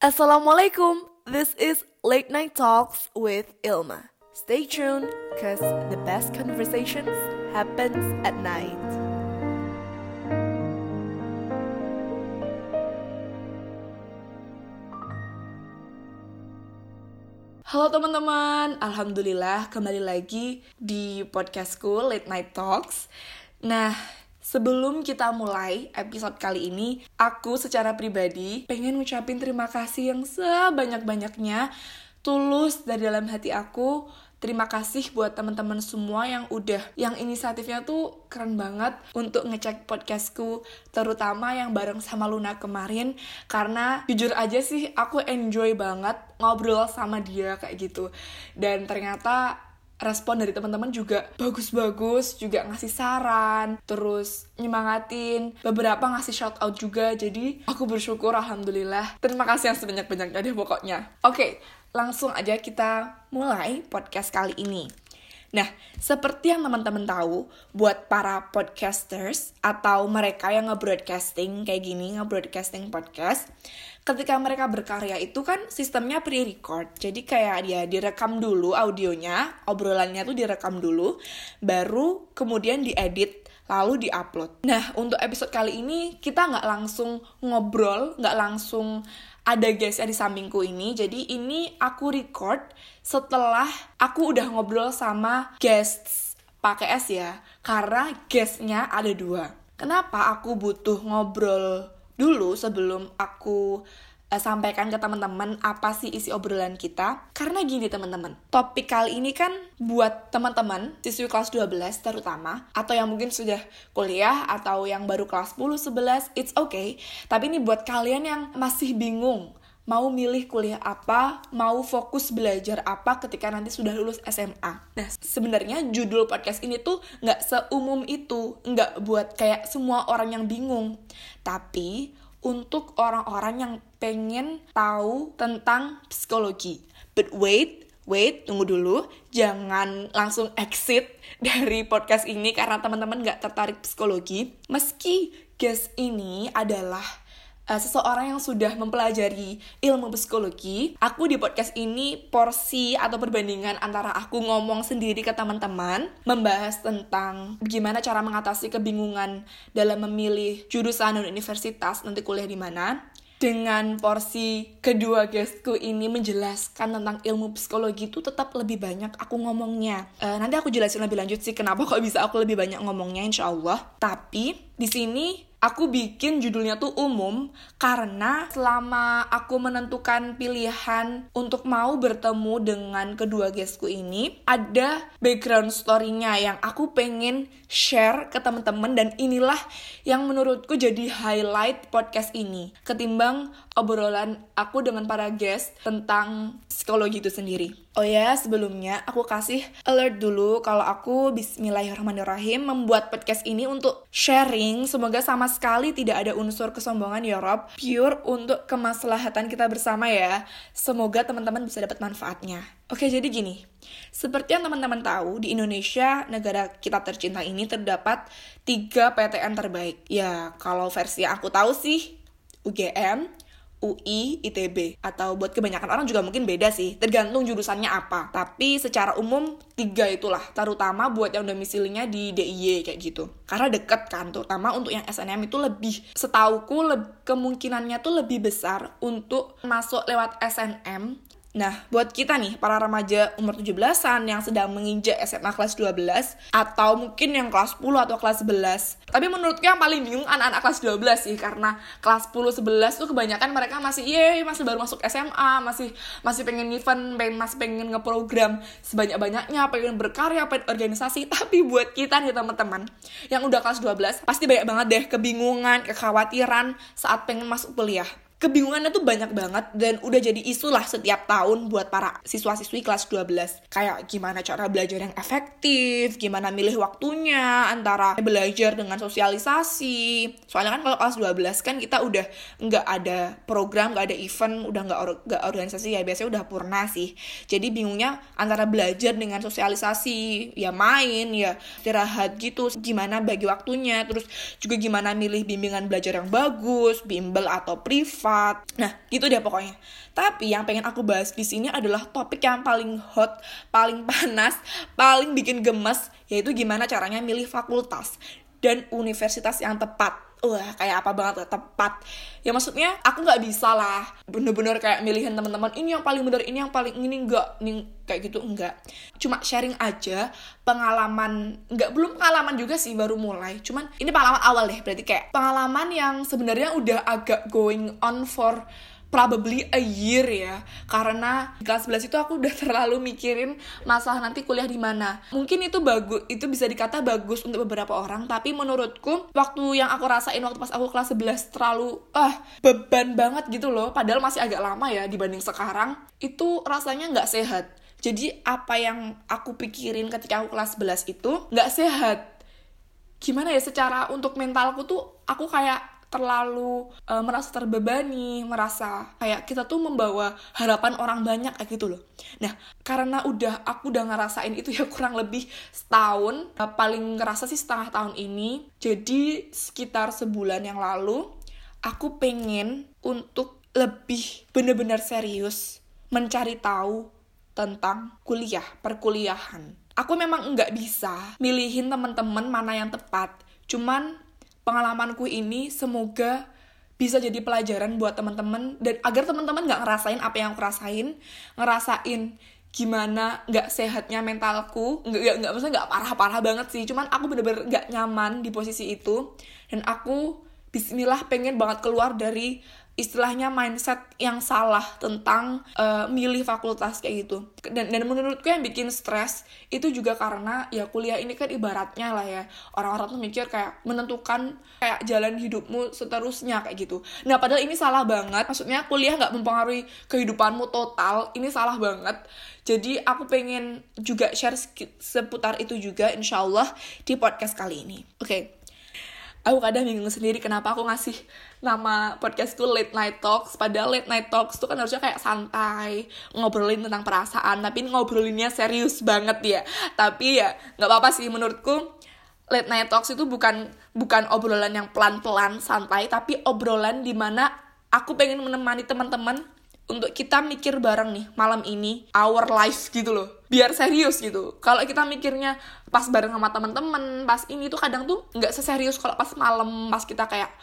Assalamualaikum. This is Late Night Talks with Ilma. Stay tuned cause the best conversations happens at night. Halo teman-teman, Alhamdulillah kembali lagi di podcastku Late Night Talks. Nah, Sebelum kita mulai episode kali ini, aku secara pribadi pengen ngucapin terima kasih yang sebanyak-banyaknya, tulus dari dalam hati aku. Terima kasih buat teman-teman semua yang udah, yang inisiatifnya tuh keren banget untuk ngecek podcastku, terutama yang bareng sama Luna kemarin, karena jujur aja sih aku enjoy banget ngobrol sama dia kayak gitu. Dan ternyata respon dari teman-teman juga bagus-bagus juga ngasih saran terus nyemangatin beberapa ngasih shout out juga. Jadi aku bersyukur alhamdulillah. Terima kasih yang sebanyak-banyaknya deh pokoknya. Oke langsung aja kita mulai podcast kali ini. Nah, seperti yang teman-teman tahu, buat para podcasters atau mereka yang nge-broadcasting kayak gini, nge-broadcasting podcast, ketika mereka berkarya itu kan sistemnya pre-record. Jadi kayak dia direkam dulu audionya, obrolannya tuh direkam dulu, baru kemudian diedit lalu diupload. Nah, untuk episode kali ini kita nggak langsung ngobrol, nggak langsung ada guestnya di sampingku ini. Jadi ini aku record setelah aku udah ngobrol sama guests pakai S ya. Karena guestnya ada dua. Kenapa aku butuh ngobrol dulu sebelum aku uh, sampaikan ke teman-teman apa sih isi obrolan kita. Karena gini teman-teman, topik kali ini kan buat teman-teman siswi kelas 12 terutama atau yang mungkin sudah kuliah atau yang baru kelas 10 11 it's okay. Tapi ini buat kalian yang masih bingung mau milih kuliah apa, mau fokus belajar apa ketika nanti sudah lulus SMA. Nah, sebenarnya judul podcast ini tuh nggak seumum itu, nggak buat kayak semua orang yang bingung. Tapi untuk orang-orang yang pengen tahu tentang psikologi. But wait, wait, tunggu dulu. Jangan langsung exit dari podcast ini karena teman-teman gak tertarik psikologi. Meski guest ini adalah uh, seseorang yang sudah mempelajari ilmu psikologi, aku di podcast ini porsi atau perbandingan antara aku ngomong sendiri ke teman-teman, membahas tentang gimana cara mengatasi kebingungan dalam memilih jurusan dan universitas nanti kuliah di mana, dengan porsi kedua guestku ini menjelaskan tentang ilmu psikologi itu tetap lebih banyak aku ngomongnya. Uh, nanti aku jelasin lebih lanjut sih kenapa kok bisa aku lebih banyak ngomongnya insya Allah. Tapi di sini Aku bikin judulnya tuh umum karena selama aku menentukan pilihan untuk mau bertemu dengan kedua guestku ini, ada background story-nya yang aku pengen share ke teman-teman dan inilah yang menurutku jadi highlight podcast ini ketimbang obrolan aku dengan para guest tentang psikologi itu sendiri. Oh ya, sebelumnya aku kasih alert dulu kalau aku bismillahirrahmanirrahim membuat podcast ini untuk sharing. Semoga sama sekali tidak ada unsur kesombongan ya Rob. Pure untuk kemaslahatan kita bersama ya. Semoga teman-teman bisa dapat manfaatnya. Oke, jadi gini. Seperti yang teman-teman tahu, di Indonesia, negara kita tercinta ini terdapat tiga PTN terbaik. Ya, kalau versi yang aku tahu sih, UGM, UI, ITB atau buat kebanyakan orang juga mungkin beda sih tergantung jurusannya apa. Tapi secara umum tiga itulah terutama buat yang domisilinya di DIY kayak gitu. Karena deket kan terutama untuk yang SNM itu lebih setauku le kemungkinannya tuh lebih besar untuk masuk lewat SNM Nah, buat kita nih, para remaja umur 17-an yang sedang menginjak SMA kelas 12, atau mungkin yang kelas 10 atau kelas 11. Tapi menurutku yang paling bingung anak-anak kelas 12 sih, karena kelas 10, 11 tuh kebanyakan mereka masih, ye, masih baru masuk SMA, masih masih pengen event, pengen, masih pengen ngeprogram sebanyak-banyaknya, pengen berkarya, pengen organisasi. Tapi buat kita nih teman-teman, yang udah kelas 12, pasti banyak banget deh kebingungan, kekhawatiran saat pengen masuk kuliah kebingungannya tuh banyak banget dan udah jadi isu lah setiap tahun buat para siswa-siswi kelas 12. Kayak gimana cara belajar yang efektif, gimana milih waktunya antara belajar dengan sosialisasi. Soalnya kan kalau kelas 12 kan kita udah nggak ada program, nggak ada event, udah nggak or organisasi ya biasanya udah purna sih. Jadi bingungnya antara belajar dengan sosialisasi, ya main, ya istirahat gitu, gimana bagi waktunya, terus juga gimana milih bimbingan belajar yang bagus, bimbel atau privat privat. Nah, gitu deh pokoknya. Tapi yang pengen aku bahas di sini adalah topik yang paling hot, paling panas, paling bikin gemes, yaitu gimana caranya milih fakultas dan universitas yang tepat wah kayak apa banget tepat. Ya maksudnya aku nggak bisa lah bener-bener kayak milihin teman-teman ini yang paling bener ini yang paling ini enggak ini kayak gitu enggak cuma sharing aja pengalaman enggak belum pengalaman juga sih baru mulai. Cuman ini pengalaman awal deh berarti kayak pengalaman yang sebenarnya udah agak going on for probably a year ya. Karena di kelas 11 itu aku udah terlalu mikirin masalah nanti kuliah di mana. Mungkin itu bagus itu bisa dikata bagus untuk beberapa orang tapi menurutku waktu yang aku rasain waktu pas aku kelas 11 terlalu ah beban banget gitu loh. Padahal masih agak lama ya dibanding sekarang. Itu rasanya nggak sehat. Jadi apa yang aku pikirin ketika aku kelas 11 itu nggak sehat. Gimana ya secara untuk mentalku tuh aku kayak terlalu uh, merasa terbebani, merasa kayak kita tuh membawa harapan orang banyak kayak gitu loh. Nah, karena udah aku udah ngerasain itu ya kurang lebih setahun, uh, paling ngerasa sih setengah tahun ini. Jadi sekitar sebulan yang lalu, aku pengen untuk lebih bener-bener serius mencari tahu tentang kuliah, perkuliahan. Aku memang nggak bisa milihin teman-teman mana yang tepat. Cuman pengalamanku ini semoga bisa jadi pelajaran buat teman-teman dan agar teman-teman nggak ngerasain apa yang aku rasain ngerasain gimana nggak sehatnya mentalku nggak nggak maksudnya nggak parah-parah banget sih cuman aku bener-bener nggak nyaman di posisi itu. Dan aku Bismillah pengen banget keluar dari istilahnya mindset yang salah tentang uh, milih fakultas kayak gitu. Dan dan menurutku yang bikin stres itu juga karena ya kuliah ini kan ibaratnya lah ya orang-orang tuh mikir kayak menentukan kayak jalan hidupmu seterusnya kayak gitu. Nah padahal ini salah banget. Maksudnya kuliah nggak mempengaruhi kehidupanmu total ini salah banget. Jadi aku pengen juga share seputar itu juga insyaallah di podcast kali ini. Oke okay aku kadang bingung sendiri kenapa aku ngasih nama podcastku Late Night Talks padahal Late Night Talks tuh kan harusnya kayak santai ngobrolin tentang perasaan tapi ngobrolinnya serius banget ya. Tapi ya nggak apa-apa sih menurutku Late Night Talks itu bukan bukan obrolan yang pelan-pelan santai tapi obrolan di mana aku pengen menemani teman-teman untuk kita mikir bareng nih malam ini our life gitu loh biar serius gitu. Kalau kita mikirnya pas bareng sama teman-teman pas ini tuh kadang tuh nggak seserius kalau pas malam pas kita kayak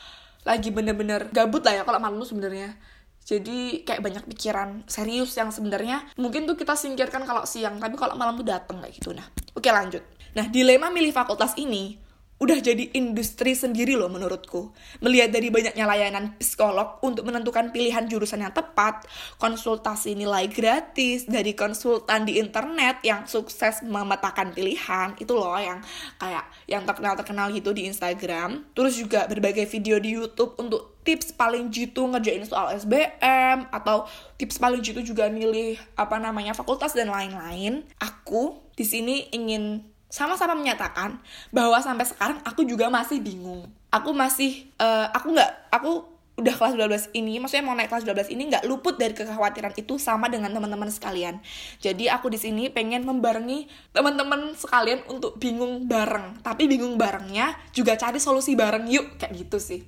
lagi bener-bener gabut lah ya kalau malam tuh sebenarnya. Jadi kayak banyak pikiran serius yang sebenarnya mungkin tuh kita singkirkan kalau siang tapi kalau malam tuh dateng kayak gitu. Nah oke lanjut. Nah dilema milih fakultas ini udah jadi industri sendiri loh menurutku. Melihat dari banyaknya layanan psikolog untuk menentukan pilihan jurusan yang tepat, konsultasi nilai gratis dari konsultan di internet yang sukses memetakan pilihan, itu loh yang kayak yang terkenal-terkenal gitu di Instagram. Terus juga berbagai video di YouTube untuk tips paling jitu ngerjain soal SBM atau tips paling jitu juga milih apa namanya fakultas dan lain-lain. Aku di sini ingin sama-sama menyatakan bahwa sampai sekarang aku juga masih bingung. Aku masih uh, aku nggak aku udah kelas 12 ini, maksudnya mau naik kelas 12 ini nggak luput dari kekhawatiran itu sama dengan teman-teman sekalian. Jadi aku di sini pengen membarengi teman-teman sekalian untuk bingung bareng. Tapi bingung barengnya juga cari solusi bareng yuk kayak gitu sih.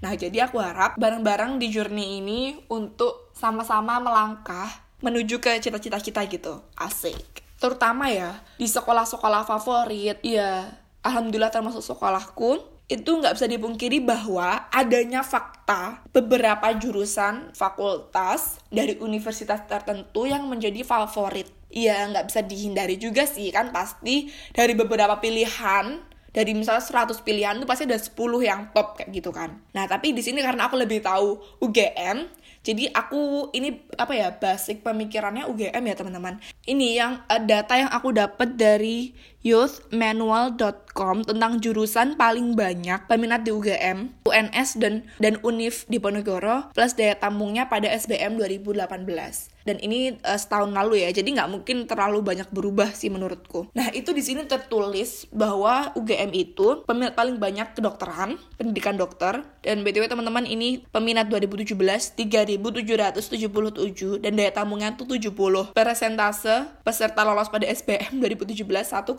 Nah, jadi aku harap bareng-bareng di journey ini untuk sama-sama melangkah menuju ke cita-cita kita gitu. Asik terutama ya di sekolah-sekolah favorit ya alhamdulillah termasuk sekolahku itu nggak bisa dipungkiri bahwa adanya fakta beberapa jurusan fakultas dari universitas tertentu yang menjadi favorit. Ya nggak bisa dihindari juga sih kan pasti dari beberapa pilihan dari misalnya 100 pilihan itu pasti ada 10 yang top kayak gitu kan. Nah, tapi di sini karena aku lebih tahu UGM, jadi aku ini apa ya basic pemikirannya UGM ya teman-teman. Ini yang uh, data yang aku dapat dari youthmanual.com tentang jurusan paling banyak peminat di UGM, UNS dan dan UNIF di Ponorogo plus daya tampungnya pada SBM 2018 dan ini uh, setahun lalu ya jadi nggak mungkin terlalu banyak berubah sih menurutku. Nah itu di sini tertulis bahwa UGM itu peminat paling banyak kedokteran pendidikan dokter dan btw teman-teman ini peminat 2017 3777 dan daya tampungnya tuh 70 persentase peserta lolos pada SBM 2017 1,85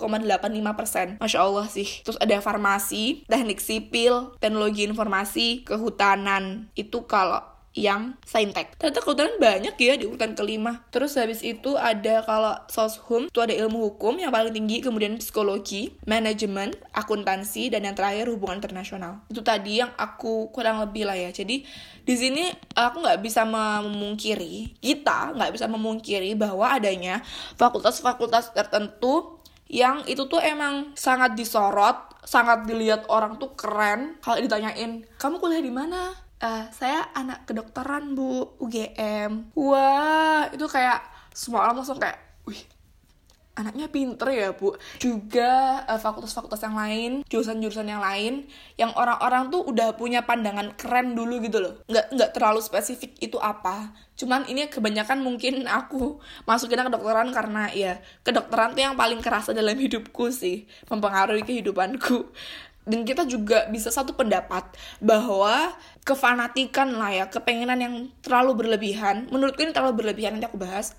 persen. Masya Allah sih. Terus ada farmasi teknik sipil teknologi informasi kehutanan. Itu kalau yang saintek. Ternyata kebetulan banyak ya di urutan kelima. Terus habis itu ada kalau soshum itu ada ilmu hukum yang paling tinggi, kemudian psikologi, manajemen, akuntansi, dan yang terakhir hubungan internasional. Itu tadi yang aku kurang lebih lah ya. Jadi di sini aku nggak bisa memungkiri, kita nggak bisa memungkiri bahwa adanya fakultas-fakultas tertentu yang itu tuh emang sangat disorot, sangat dilihat orang tuh keren. Kalau ditanyain, kamu kuliah di mana? Uh, saya anak kedokteran bu, UGM. Wah, itu kayak semua orang langsung kayak, wih, anaknya pinter ya bu. Juga fakultas fakultas-fakultas yang lain jurusan-jurusan yang lain yang orang-orang tuh udah punya pandangan keren dulu gitu loh. Nggak nggak terlalu spesifik itu apa. Cuman ini kebanyakan mungkin aku masukin ke kedokteran karena ya kedokteran tuh yang paling kerasa dalam hidupku sih mempengaruhi kehidupanku dan kita juga bisa satu pendapat bahwa kefanatikan lah ya kepengenan yang terlalu berlebihan menurutku ini terlalu berlebihan nanti aku bahas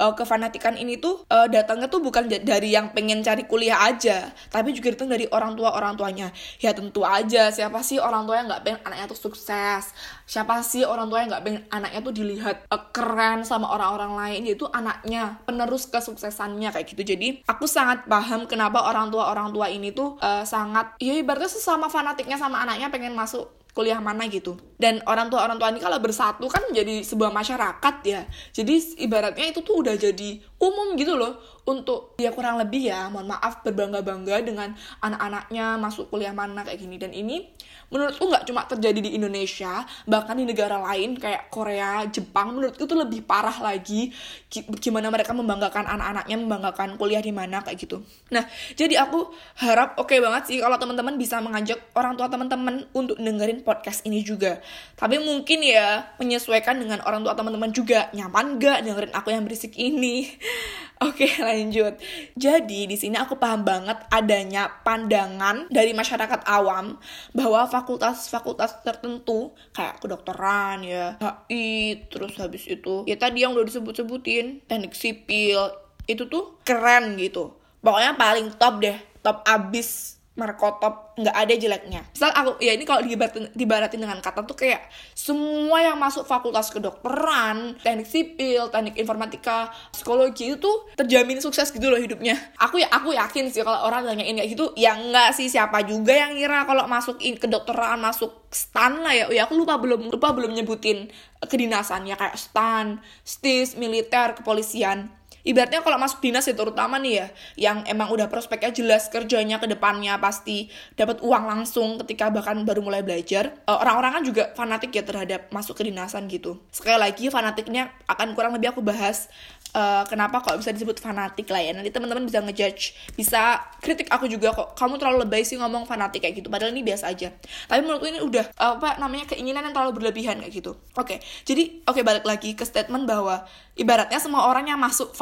uh, kefanatikan ini tuh uh, datangnya tuh bukan dari yang pengen cari kuliah aja, tapi juga datang dari orang tua orang tuanya. Ya tentu aja siapa sih orang tua yang nggak pengen anaknya tuh sukses, siapa sih orang tua yang nggak pengen anaknya tuh dilihat uh, keren sama orang-orang lain, yaitu anaknya penerus kesuksesannya kayak gitu. Jadi aku sangat paham kenapa orang tua orang tua ini tuh uh, sangat ya ibaratnya sesama fanatiknya sama anaknya pengen masuk kuliah mana gitu. Dan orang tua orang tua ini kalau bersatu kan menjadi sebuah masyarakat ya. Jadi ibaratnya itu tuh udah jadi umum gitu loh. Untuk ya kurang lebih ya mohon maaf berbangga bangga dengan anak-anaknya masuk kuliah mana kayak gini. Dan ini menurutku nggak cuma terjadi di Indonesia bahkan di negara lain kayak Korea Jepang menurutku itu lebih parah lagi. Gimana mereka membanggakan anak-anaknya membanggakan kuliah di mana kayak gitu. Nah jadi aku harap oke okay banget sih kalau teman-teman bisa mengajak orang tua teman-teman untuk dengerin podcast ini juga. Tapi mungkin ya menyesuaikan dengan orang tua teman-teman juga. Nyaman gak dengerin aku yang berisik ini Oke lanjut. Jadi di sini aku paham banget adanya pandangan dari masyarakat awam bahwa fakultas-fakultas tertentu kayak kedokteran ya, HI, terus habis itu ya tadi yang udah disebut-sebutin teknik sipil itu tuh keren gitu. Pokoknya paling top deh, top abis markotop nggak ada jeleknya. Misal aku ya ini kalau dibaratin, dibaratin dengan kata tuh kayak semua yang masuk fakultas kedokteran, teknik sipil, teknik informatika, psikologi itu terjamin sukses gitu loh hidupnya. Aku ya aku yakin sih kalau orang nanyain kayak gitu ya nggak sih siapa juga yang ngira kalau masuk kedokteran masuk stan lah ya. Ya aku lupa belum lupa belum nyebutin kedinasannya kayak stan, stis, militer, kepolisian ibaratnya kalau masuk dinas ya terutama nih ya yang emang udah prospeknya jelas kerjanya ke depannya pasti dapat uang langsung ketika bahkan baru mulai belajar. Eh, orang-orang kan juga fanatik ya terhadap masuk ke dinasan gitu. Sekali lagi fanatiknya akan kurang lebih aku bahas uh, kenapa kok bisa disebut fanatik lah ya. Nanti teman-teman bisa ngejudge bisa kritik aku juga kok. Kamu terlalu lebay sih ngomong fanatik kayak gitu padahal ini biasa aja. Tapi menurutku ini udah uh, apa namanya keinginan yang terlalu berlebihan kayak gitu. Oke okay, jadi oke okay, balik lagi ke statement bahwa ibaratnya semua orang yang masuk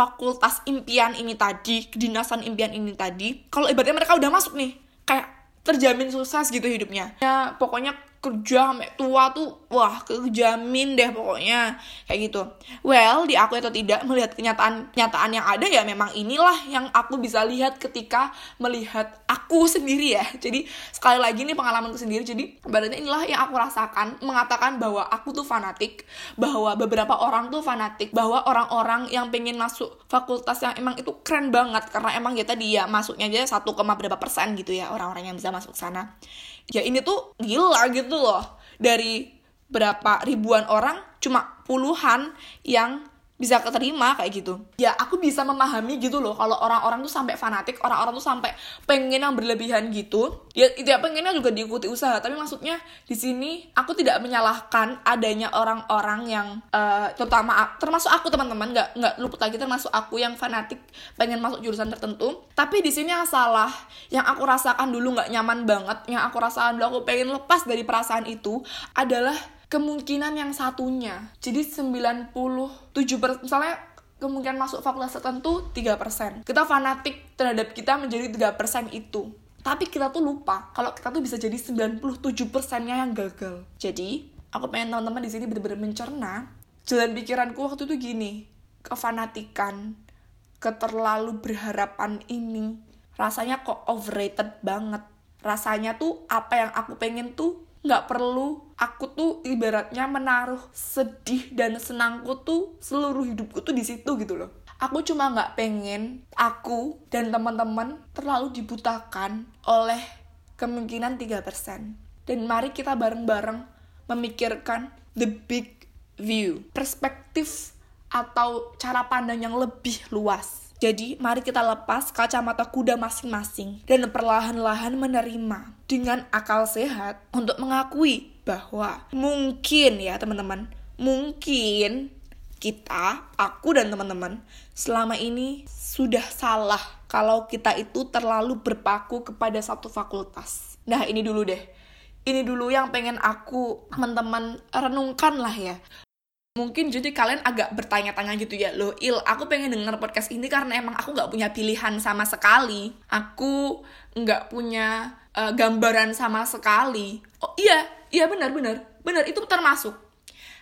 impian ini tadi kedinasan impian ini tadi kalau ibaratnya mereka udah masuk nih kayak terjamin sukses gitu hidupnya. Ya pokoknya kerja sampai tua tuh wah kejamin deh pokoknya. Kayak gitu. Well di aku atau tidak melihat kenyataan kenyataan yang ada ya memang inilah yang aku bisa lihat ketika melihat aku sendiri ya. Jadi sekali lagi nih pengalamanku sendiri. Jadi berarti inilah yang aku rasakan mengatakan bahwa aku tuh fanatik bahwa beberapa orang tuh fanatik bahwa orang-orang yang pengen masuk fakultas yang emang itu keren banget. Karena emang ya tadi ya masuknya aja satu koma berapa persen gitu ya orang-orang yang bisa masuk sana ya ini tuh gila gitu loh. Dari berapa ribuan orang cuma puluhan yang bisa keterima kayak gitu. Ya aku bisa memahami gitu loh kalau orang-orang tuh sampai fanatik orang-orang tuh sampai pengen yang berlebihan gitu. Ya itu ya pengennya juga diikuti usaha tapi maksudnya di sini aku tidak menyalahkan adanya orang-orang yang uh, terutama termasuk aku teman-teman nggak nggak luput lagi termasuk aku yang fanatik pengen masuk jurusan tertentu. Tapi di sini yang salah yang aku rasakan dulu nggak nyaman banget yang aku rasakan dulu aku pengen lepas dari perasaan itu adalah kemungkinan yang satunya. Jadi 97 persen, misalnya kemungkinan masuk fakultas tertentu 3%. Kita fanatik terhadap kita menjadi 3% itu. Tapi kita tuh lupa kalau kita tuh bisa jadi 97 persennya yang gagal. Jadi, aku pengen teman-teman di sini benar-benar mencerna jalan pikiranku waktu itu gini, kefanatikan, keterlalu berharapan ini rasanya kok overrated banget. Rasanya tuh apa yang aku pengen tuh nggak perlu aku tuh ibaratnya menaruh sedih dan senangku tuh seluruh hidupku tuh di situ gitu loh aku cuma nggak pengen aku dan teman-teman terlalu dibutakan oleh kemungkinan 3%. Dan mari kita bareng-bareng memikirkan the big view, perspektif atau cara pandang yang lebih luas. Jadi, mari kita lepas kacamata kuda masing-masing dan perlahan-lahan menerima dengan akal sehat untuk mengakui bahwa mungkin ya teman-teman, mungkin kita, aku dan teman-teman selama ini sudah salah kalau kita itu terlalu berpaku kepada satu fakultas. Nah, ini dulu deh. Ini dulu yang pengen aku teman-teman renungkan lah ya. Mungkin jadi kalian agak bertanya-tanya gitu ya, loh Il, aku pengen denger podcast ini karena emang aku nggak punya pilihan sama sekali. Aku nggak punya uh, gambaran sama sekali. Oh iya, iya benar-benar, benar itu termasuk.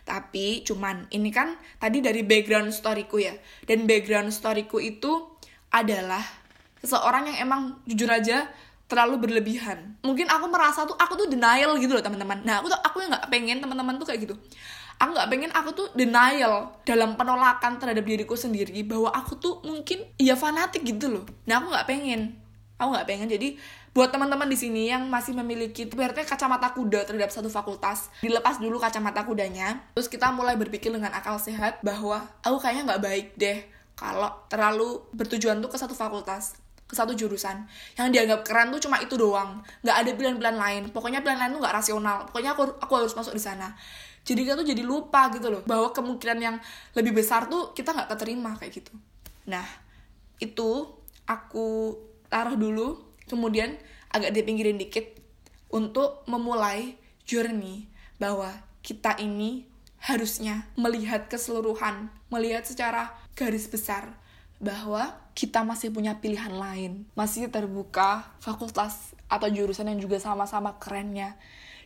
Tapi cuman ini kan tadi dari background storyku ya. Dan background storyku itu adalah seseorang yang emang jujur aja terlalu berlebihan. Mungkin aku merasa tuh aku tuh denial gitu loh teman-teman. Nah aku tuh aku yang nggak pengen teman-teman tuh kayak gitu aku nggak pengen aku tuh denial dalam penolakan terhadap diriku sendiri bahwa aku tuh mungkin ya fanatik gitu loh nah aku nggak pengen aku nggak pengen jadi buat teman-teman di sini yang masih memiliki berarti kacamata kuda terhadap satu fakultas dilepas dulu kacamata kudanya. Terus kita mulai berpikir dengan akal sehat bahwa aku kayaknya nggak baik deh kalau terlalu bertujuan tuh ke satu fakultas ke satu jurusan. Yang dianggap keren tuh cuma itu doang nggak ada pilihan-pilihan lain. Pokoknya pilihan lain tuh nggak rasional. Pokoknya aku aku harus masuk di sana. Jadi kita tuh jadi lupa gitu loh bahwa kemungkinan yang lebih besar tuh kita nggak keterima kayak gitu. Nah itu aku taruh dulu kemudian agak dipinggirin dikit untuk memulai journey bahwa kita ini harusnya melihat keseluruhan, melihat secara garis besar bahwa kita masih punya pilihan lain, masih terbuka fakultas atau jurusan yang juga sama-sama kerennya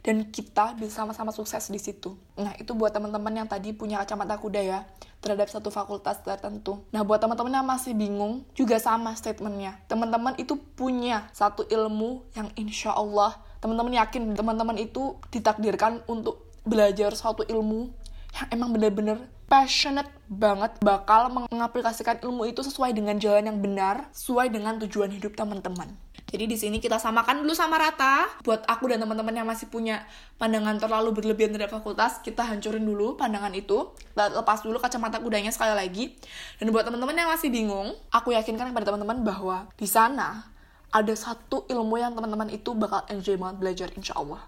dan kita bisa sama-sama sukses di situ. Nah, itu buat teman-teman yang tadi punya kacamata kuda ya terhadap satu fakultas tertentu. Nah, buat teman-teman yang masih bingung, juga sama statementnya. Teman-teman itu punya satu ilmu yang insya Allah teman-teman yakin teman-teman itu ditakdirkan untuk belajar suatu ilmu yang emang bener-bener passionate banget bakal mengaplikasikan ilmu itu sesuai dengan jalan yang benar, sesuai dengan tujuan hidup teman-teman. Jadi di sini kita samakan dulu sama rata. Buat aku dan teman-teman yang masih punya pandangan terlalu berlebihan terhadap fakultas, kita hancurin dulu pandangan itu. Lepas dulu kacamata kudanya sekali lagi. Dan buat teman-teman yang masih bingung, aku yakinkan kepada teman-teman bahwa di sana ada satu ilmu yang teman-teman itu bakal enjoy banget belajar insya Allah.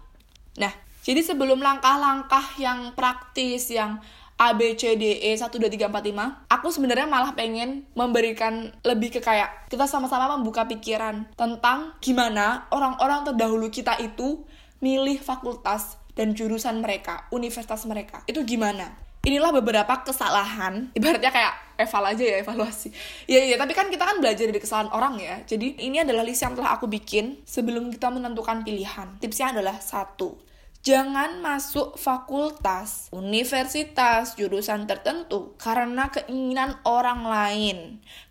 Nah, jadi sebelum langkah-langkah yang praktis, yang A, B, C, D, E, 1, 2, 3, 4, 5 Aku sebenarnya malah pengen memberikan lebih ke kayak Kita sama-sama membuka pikiran tentang gimana orang-orang terdahulu kita itu milih fakultas dan jurusan mereka, universitas mereka Itu gimana? Inilah beberapa kesalahan, ibaratnya kayak eval aja ya, evaluasi. Iya, iya, tapi kan kita kan belajar dari kesalahan orang ya. Jadi ini adalah list yang telah aku bikin sebelum kita menentukan pilihan. Tipsnya adalah satu, Jangan masuk fakultas, universitas, jurusan tertentu karena keinginan orang lain.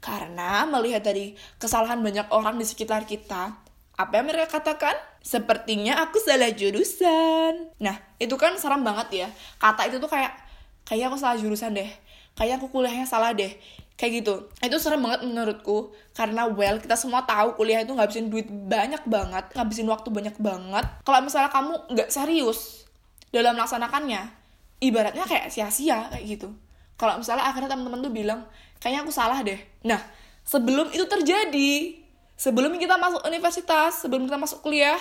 Karena melihat dari kesalahan banyak orang di sekitar kita, apa yang mereka katakan? Sepertinya aku salah jurusan. Nah, itu kan serem banget ya. Kata itu tuh kayak, kayak aku salah jurusan deh. Kayak aku kuliahnya salah deh kayak gitu. Itu serem banget menurutku. Karena well kita semua tahu kuliah itu ngabisin duit banyak banget ngabisin waktu banyak banget. Kalau misalnya kamu nggak serius dalam melaksanakannya ibaratnya kayak sia-sia kayak gitu. Kalau misalnya akhirnya teman-teman tuh bilang kayaknya aku salah deh. Nah sebelum itu terjadi sebelum kita masuk universitas sebelum kita masuk kuliah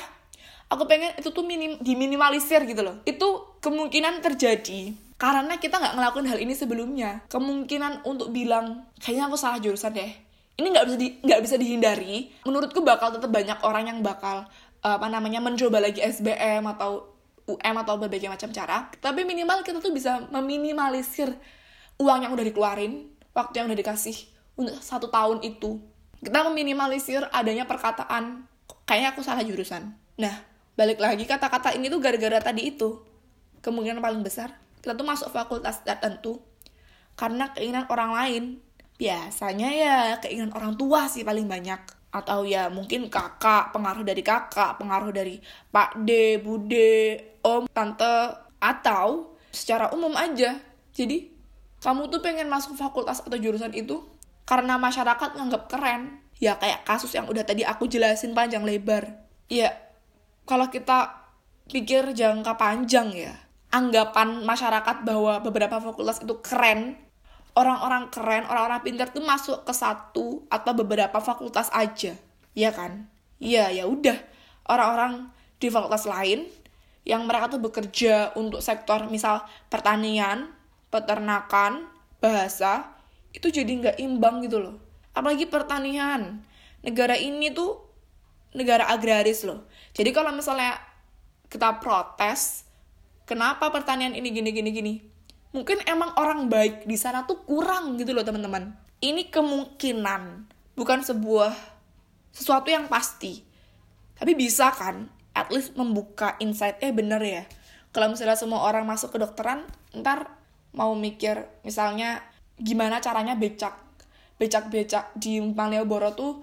aku pengen itu tuh minim diminimalisir gitu loh. Itu kemungkinan terjadi karena kita nggak ngelakuin hal ini sebelumnya. Kemungkinan untuk bilang kayaknya aku salah jurusan deh. Ini nggak bisa di nggak bisa dihindari. Menurutku bakal tetap banyak orang yang bakal apa namanya mencoba lagi SBM atau UM atau berbagai macam cara. Tapi minimal kita tuh bisa meminimalisir uang yang udah dikeluarin waktu yang udah dikasih untuk satu tahun itu. Kita meminimalisir adanya perkataan kayaknya aku salah jurusan. Nah balik lagi kata-kata ini tuh gara-gara tadi itu. Kemungkinan paling besar kita tuh masuk fakultas tertentu karena keinginan orang lain biasanya ya keinginan orang tua sih paling banyak atau ya mungkin kakak, pengaruh dari kakak, pengaruh dari Pak D, Bude, Om, Tante, atau secara umum aja. Jadi, kamu tuh pengen masuk fakultas atau jurusan itu karena masyarakat nganggap keren. Ya kayak kasus yang udah tadi aku jelasin panjang lebar. Ya, kalau kita pikir jangka panjang ya, anggapan masyarakat bahwa beberapa fakultas itu keren orang-orang keren, orang-orang pintar tuh masuk ke satu atau beberapa fakultas aja, ya kan? Iya, ya udah. Orang-orang di fakultas lain yang mereka tuh bekerja untuk sektor misal pertanian, peternakan, bahasa, itu jadi nggak imbang gitu loh. Apalagi pertanian. Negara ini tuh negara agraris loh. Jadi kalau misalnya kita protes, kenapa pertanian ini gini gini gini? mungkin emang orang baik di sana tuh kurang gitu loh teman-teman. Ini kemungkinan bukan sebuah sesuatu yang pasti. Tapi bisa kan at least membuka insight eh bener ya? Kalau misalnya semua orang masuk ke dokteran ntar mau mikir misalnya gimana caranya becak becak-becak di Malioboro tuh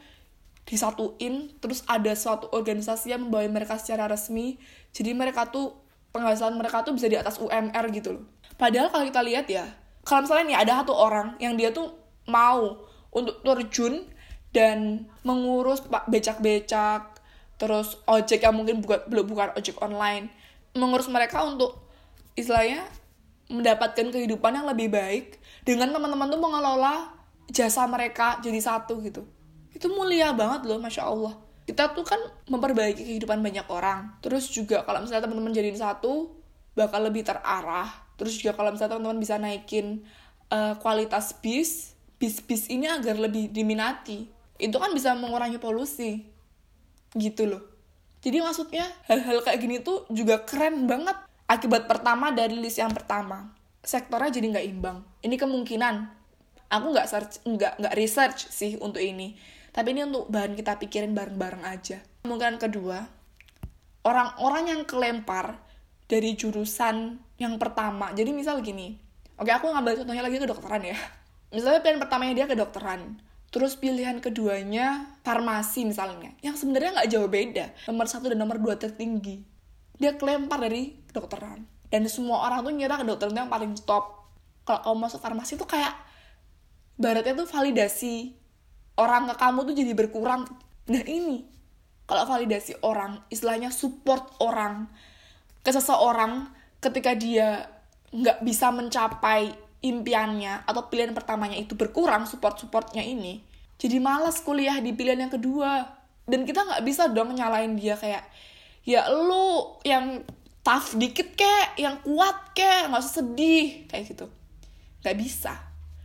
disatuin terus ada suatu organisasi yang membawa mereka secara resmi. Jadi mereka tuh penghasilan mereka tuh bisa di atas UMR gitu loh Padahal kalau kita lihat ya, kalau misalnya nih ada satu orang yang dia tuh mau untuk terjun dan mengurus becak-becak, terus ojek yang mungkin bukan belum bukan ojek online, mengurus mereka untuk istilahnya mendapatkan kehidupan yang lebih baik dengan teman-teman tuh mengelola jasa mereka jadi satu gitu. Itu mulia banget loh, masya Allah. Kita tuh kan memperbaiki kehidupan banyak orang. Terus juga kalau misalnya teman-teman jadiin satu, bakal lebih terarah. Terus juga kalau misalnya teman-teman bisa naikin uh, kualitas bis bis-bis ini agar lebih diminati. Itu kan bisa mengurangi polusi. Gitu loh. Jadi maksudnya hal-hal kayak gini tuh juga keren banget akibat pertama dari list yang pertama. Sektornya jadi nggak imbang. Ini kemungkinan. Aku nggak search nggak nggak research sih untuk ini tapi ini untuk bahan kita pikirin bareng-bareng aja. Kemungkinan kedua orang-orang yang kelempar dari jurusan yang pertama. Jadi misal gini oke aku ngambil contohnya lagi kedokteran ya. Misalnya pilihan pertamanya dia kedokteran. Terus pilihan keduanya farmasi misalnya yang sebenarnya nggak jauh beda. Nomor satu dan nomor dua tertinggi. Dia kelempar dari kedokteran. Dan semua orang tuh ngira kedokteran itu yang paling top. Kalau kamu masuk farmasi tuh kayak baratnya tuh validasi orang ke kamu tuh jadi berkurang. Nah ini. Kalau validasi orang istilahnya support orang ke seseorang ketika dia nggak bisa mencapai impiannya atau pilihan pertamanya itu berkurang support-supportnya ini jadi malas kuliah di pilihan yang kedua. Dan kita nggak bisa dong nyalain dia kayak ya lu yang tough dikit kek yang kuat kek nggak usah sedih. Kayak gitu. Nggak bisa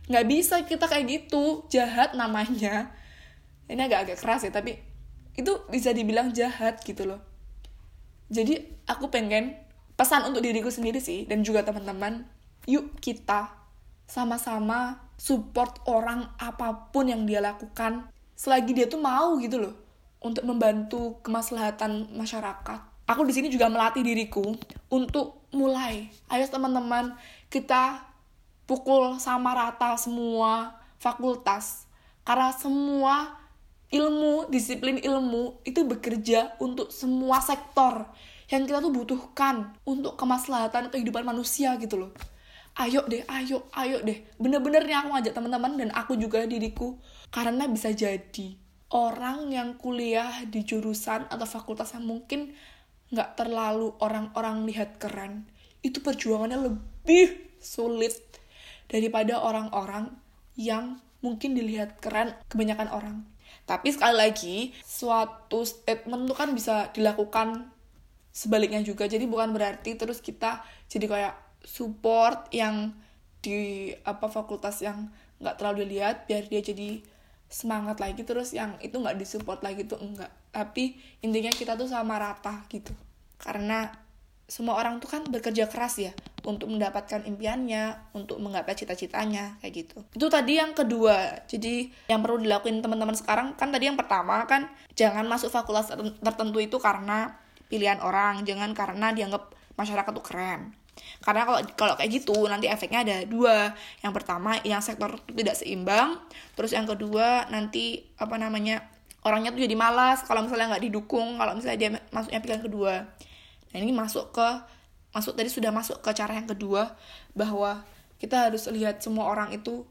nggak bisa kita kayak gitu. Jahat namanya. Ini agak-agak keras ya tapi itu bisa dibilang jahat gitu loh. Jadi aku pengen pesan untuk diriku sendiri sih dan juga teman-teman yuk kita sama-sama support orang apa pun yang dia lakukan. Selagi dia tuh mau gitu loh untuk membantu kemaslahatan masyarakat. Aku di sini juga melatih diriku untuk mulai. Ayo teman-teman kita pukul sama rata semua fakultas karena semua ilmu, disiplin ilmu itu bekerja untuk semua sektor yang kita tuh butuhkan untuk kemaslahatan kehidupan manusia gitu loh. Ayo deh, ayo, ayo deh. Bener-bener nih aku ngajak teman-teman dan aku juga diriku karena bisa jadi orang yang kuliah di jurusan atau fakultas yang mungkin nggak terlalu orang-orang lihat keren itu perjuangannya lebih sulit daripada orang-orang yang mungkin dilihat keren kebanyakan orang. Tapi sekali lagi, suatu statement itu kan bisa dilakukan sebaliknya juga. Jadi bukan berarti terus kita jadi kayak support yang di apa fakultas yang nggak terlalu dilihat biar dia jadi semangat lagi terus yang itu nggak disupport lagi tuh enggak. Tapi intinya kita tuh sama rata gitu. Karena semua orang tuh kan bekerja keras ya untuk mendapatkan impiannya, untuk menggapai cita-citanya kayak gitu. Itu tadi yang kedua. Jadi yang perlu dilakuin teman-teman sekarang kan tadi yang pertama kan jangan masuk fakultas tertentu itu karena pilihan orang, jangan karena dianggap masyarakat tuh keren. Karena kalau kalau kayak gitu nanti efeknya ada dua. Yang pertama yang sektor tidak seimbang, terus yang kedua nanti apa namanya orangnya tuh jadi malas kalau misalnya nggak didukung kalau misalnya dia masuknya pilihan kedua nah ini masuk ke masuk tadi sudah masuk ke cara yang kedua bahwa kita harus lihat semua orang itu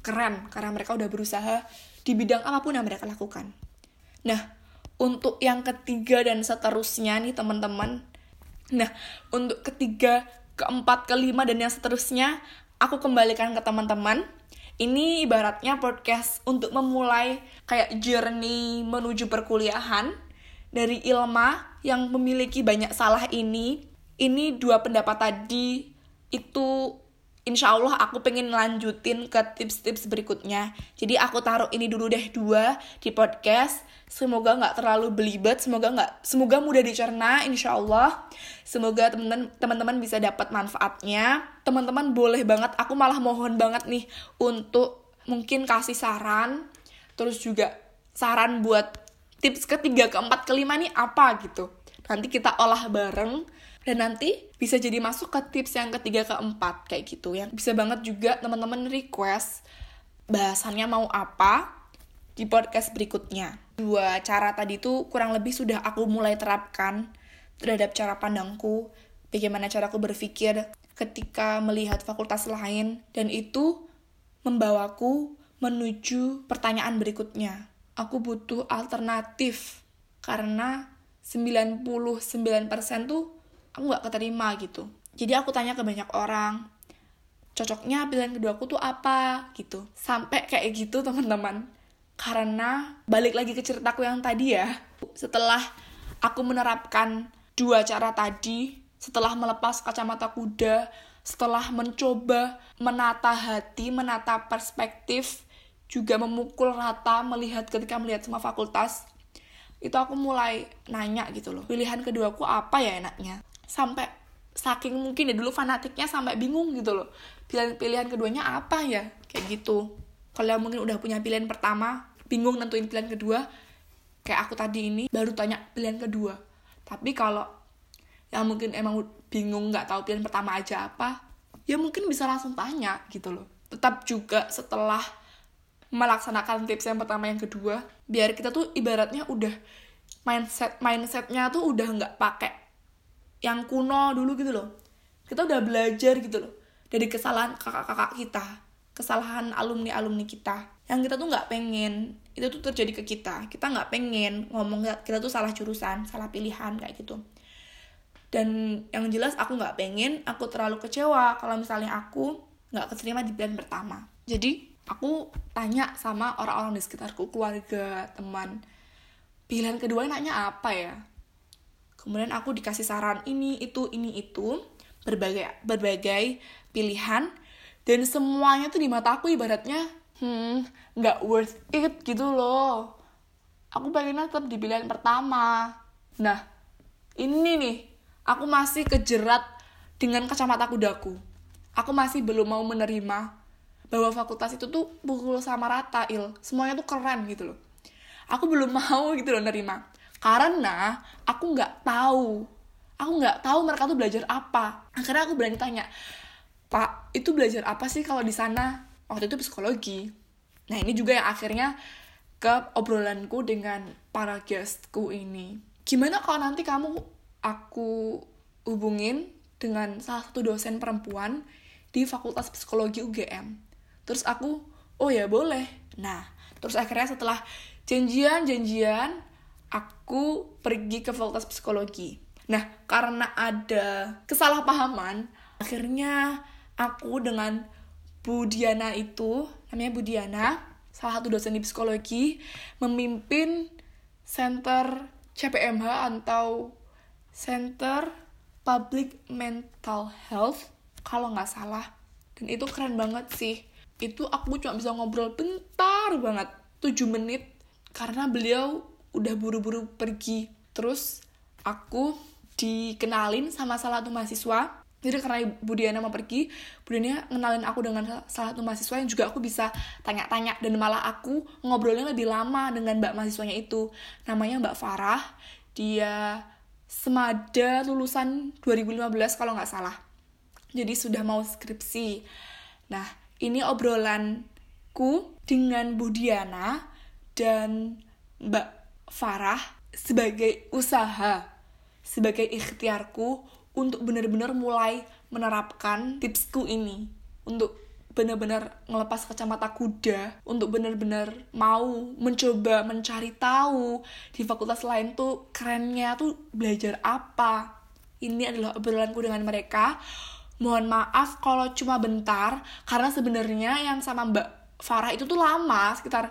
keren karena mereka udah berusaha di bidang apa pun yang mereka lakukan. Nah untuk yang ketiga dan seterusnya nih teman-teman. Nah untuk ketiga keempat kelima dan yang seterusnya aku kembalikan ke teman-teman. Ini ibaratnya podcast untuk memulai kayak journey menuju perkuliahan. Dari Ilma yang memiliki banyak salah ini. Ini dua pendapat tadi itu insya Allah aku pengen lanjutin ke tips-tips berikutnya. Jadi aku taruh ini dulu deh dua di podcast. Semoga nggak terlalu belibet, semoga nggak, semoga mudah dicerna, insya Allah. Semoga teman-teman bisa dapat manfaatnya. Teman-teman boleh banget, aku malah mohon banget nih untuk mungkin kasih saran, terus juga saran buat tips ketiga, keempat, kelima nih apa gitu. Nanti kita olah bareng dan nanti bisa jadi masuk ke tips yang ketiga keempat kayak gitu. Yang bisa banget juga teman-teman request bahasannya mau apa di podcast berikutnya. Dua cara tadi itu kurang lebih sudah aku mulai terapkan terhadap cara pandangku bagaimana cara aku berpikir ketika melihat fakultas lain dan itu membawaku menuju pertanyaan berikutnya aku butuh alternatif. Karena 99% tuh aku nggak keterima gitu. Jadi aku tanya ke banyak orang cocoknya pilihan kedua aku tuh apa? gitu. Sampai kayak gitu teman-teman. Karena balik lagi ke ceritaku yang tadi ya. Setelah aku menerapkan dua cara tadi setelah melepas kacamata kuda setelah mencoba menata hati menata perspektif juga memukul rata melihat ketika melihat semua fakultas. Itu aku mulai nanya gitu loh pilihan keduaku apa ya enaknya? Sampai saking mungkin ya dulu fanatiknya sampai bingung gitu loh pilihan pilihan keduanya apa ya? Kayak gitu. Kalau mungkin udah punya pilihan pertama bingung nentuin pilihan kedua kayak aku tadi ini baru tanya pilihan kedua. Tapi kalau yang mungkin emang bingung nggak tahu pilihan pertama aja apa ya mungkin bisa langsung tanya gitu loh. Tetap juga setelah melaksanakan tips yang pertama yang kedua biar kita tuh ibaratnya udah mindset mindsetnya tuh udah nggak pakai yang kuno dulu gitu loh. Kita udah belajar gitu loh dari kesalahan kakak-kakak kita kesalahan alumni alumni kita. Yang kita tuh nggak pengen itu tuh terjadi ke kita. Kita nggak pengen ngomong kita tuh salah jurusan salah pilihan kayak gitu. Dan yang jelas aku nggak pengen aku terlalu kecewa kalau misalnya aku nggak keterima di pilihan pertama. Jadi aku tanya sama orang-orang di sekitarku keluarga teman pilihan kedua enaknya apa ya? Kemudian aku dikasih saran ini itu ini itu berbagai berbagai pilihan. Dan semuanya tuh di mata aku ibaratnya hmm nggak worth it gitu loh. Aku pengen tetap di pilihan pertama. Nah ini nih aku masih kejerat dengan kacamata kudaku. Aku masih belum mau menerima bahwa fakultas itu tuh pukul sama rata il. Semuanya tuh keren gitu loh. Aku belum mau gitu loh nerima. Karena aku nggak tahu. Aku nggak tahu mereka tuh belajar apa. Akhirnya aku berani tanya pak itu belajar apa sih kalau di sana? Waktu itu psikologi. Nah ini juga yang akhirnya ke obrolanku dengan para guestku ini. Gimana kalau nanti kamu aku hubungin dengan salah satu dosen perempuan di Fakultas Psikologi UGM terus aku oh ya boleh nah terus akhirnya setelah janjian-janjian aku pergi ke fakultas psikologi. Nah, karena ada kesalahpahaman, akhirnya aku dengan Bu Diana itu, namanya Bu Diana, salah satu dosen di psikologi, memimpin center CPMH atau Center Public Mental Health, kalau nggak salah. Dan itu keren banget sih. Itu aku cuma bisa ngobrol bentar banget, 7 menit, karena beliau udah buru-buru pergi terus aku dikenalin sama salah satu mahasiswa jadi karena Bu Diana mau pergi, Bu Diana ngenalin aku dengan salah satu mahasiswa yang juga aku bisa tanya-tanya dan malah aku ngobrolnya lebih lama dengan mbak mahasiswanya itu. Namanya Mbak Farah. Dia semada lulusan 2015 kalau nggak salah. Jadi sudah mau skripsi. Nah, ini obrolanku dengan Bu Diana dan Mbak Farah sebagai usaha, sebagai ikhtiarku untuk benar-benar mulai menerapkan tipsku ini. Untuk benar-benar ngelepas kacamata kuda untuk benar-benar mau mencoba mencari tahu di fakultas lain tuh kerennya tuh belajar apa. Ini adalah obrolanku dengan mereka mohon maaf kalau cuma bentar karena sebenarnya yang sama Mbak Farah itu tuh lama sekitar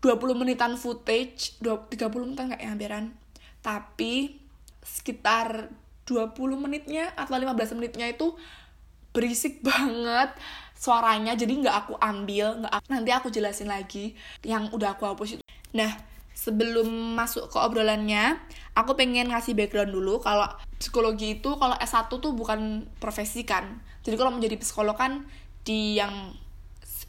20 menitan footage 20, 30 menitan kayak hampiran tapi sekitar 20 menitnya atau 15 menitnya itu berisik banget suaranya jadi nggak aku ambil nggak nanti aku jelasin lagi yang udah aku hapus itu. Nah sebelum masuk ke obrolannya aku pengen ngasih background dulu kalau psikologi itu kalau S1 tuh bukan profesi kan jadi kalau menjadi psikolog kan di yang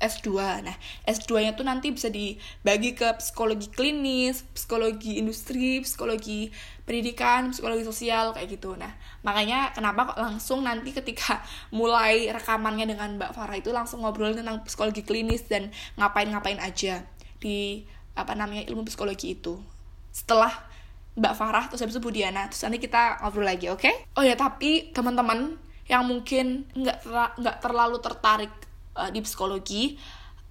S2. Nah, S2-nya tuh nanti bisa dibagi ke psikologi klinis, psikologi industri, psikologi pendidikan, psikologi sosial kayak gitu. Nah, makanya kenapa kok langsung nanti ketika mulai rekamannya dengan Mbak Farah itu langsung ngobrol tentang psikologi klinis dan ngapain-ngapain aja di apa namanya ilmu psikologi itu. Setelah Mbak Farah terus habis itu Budiana, terus nanti kita ngobrol lagi, oke? Okay? Oh ya, tapi teman-teman yang mungkin nggak nggak terlalu tertarik uh, di psikologi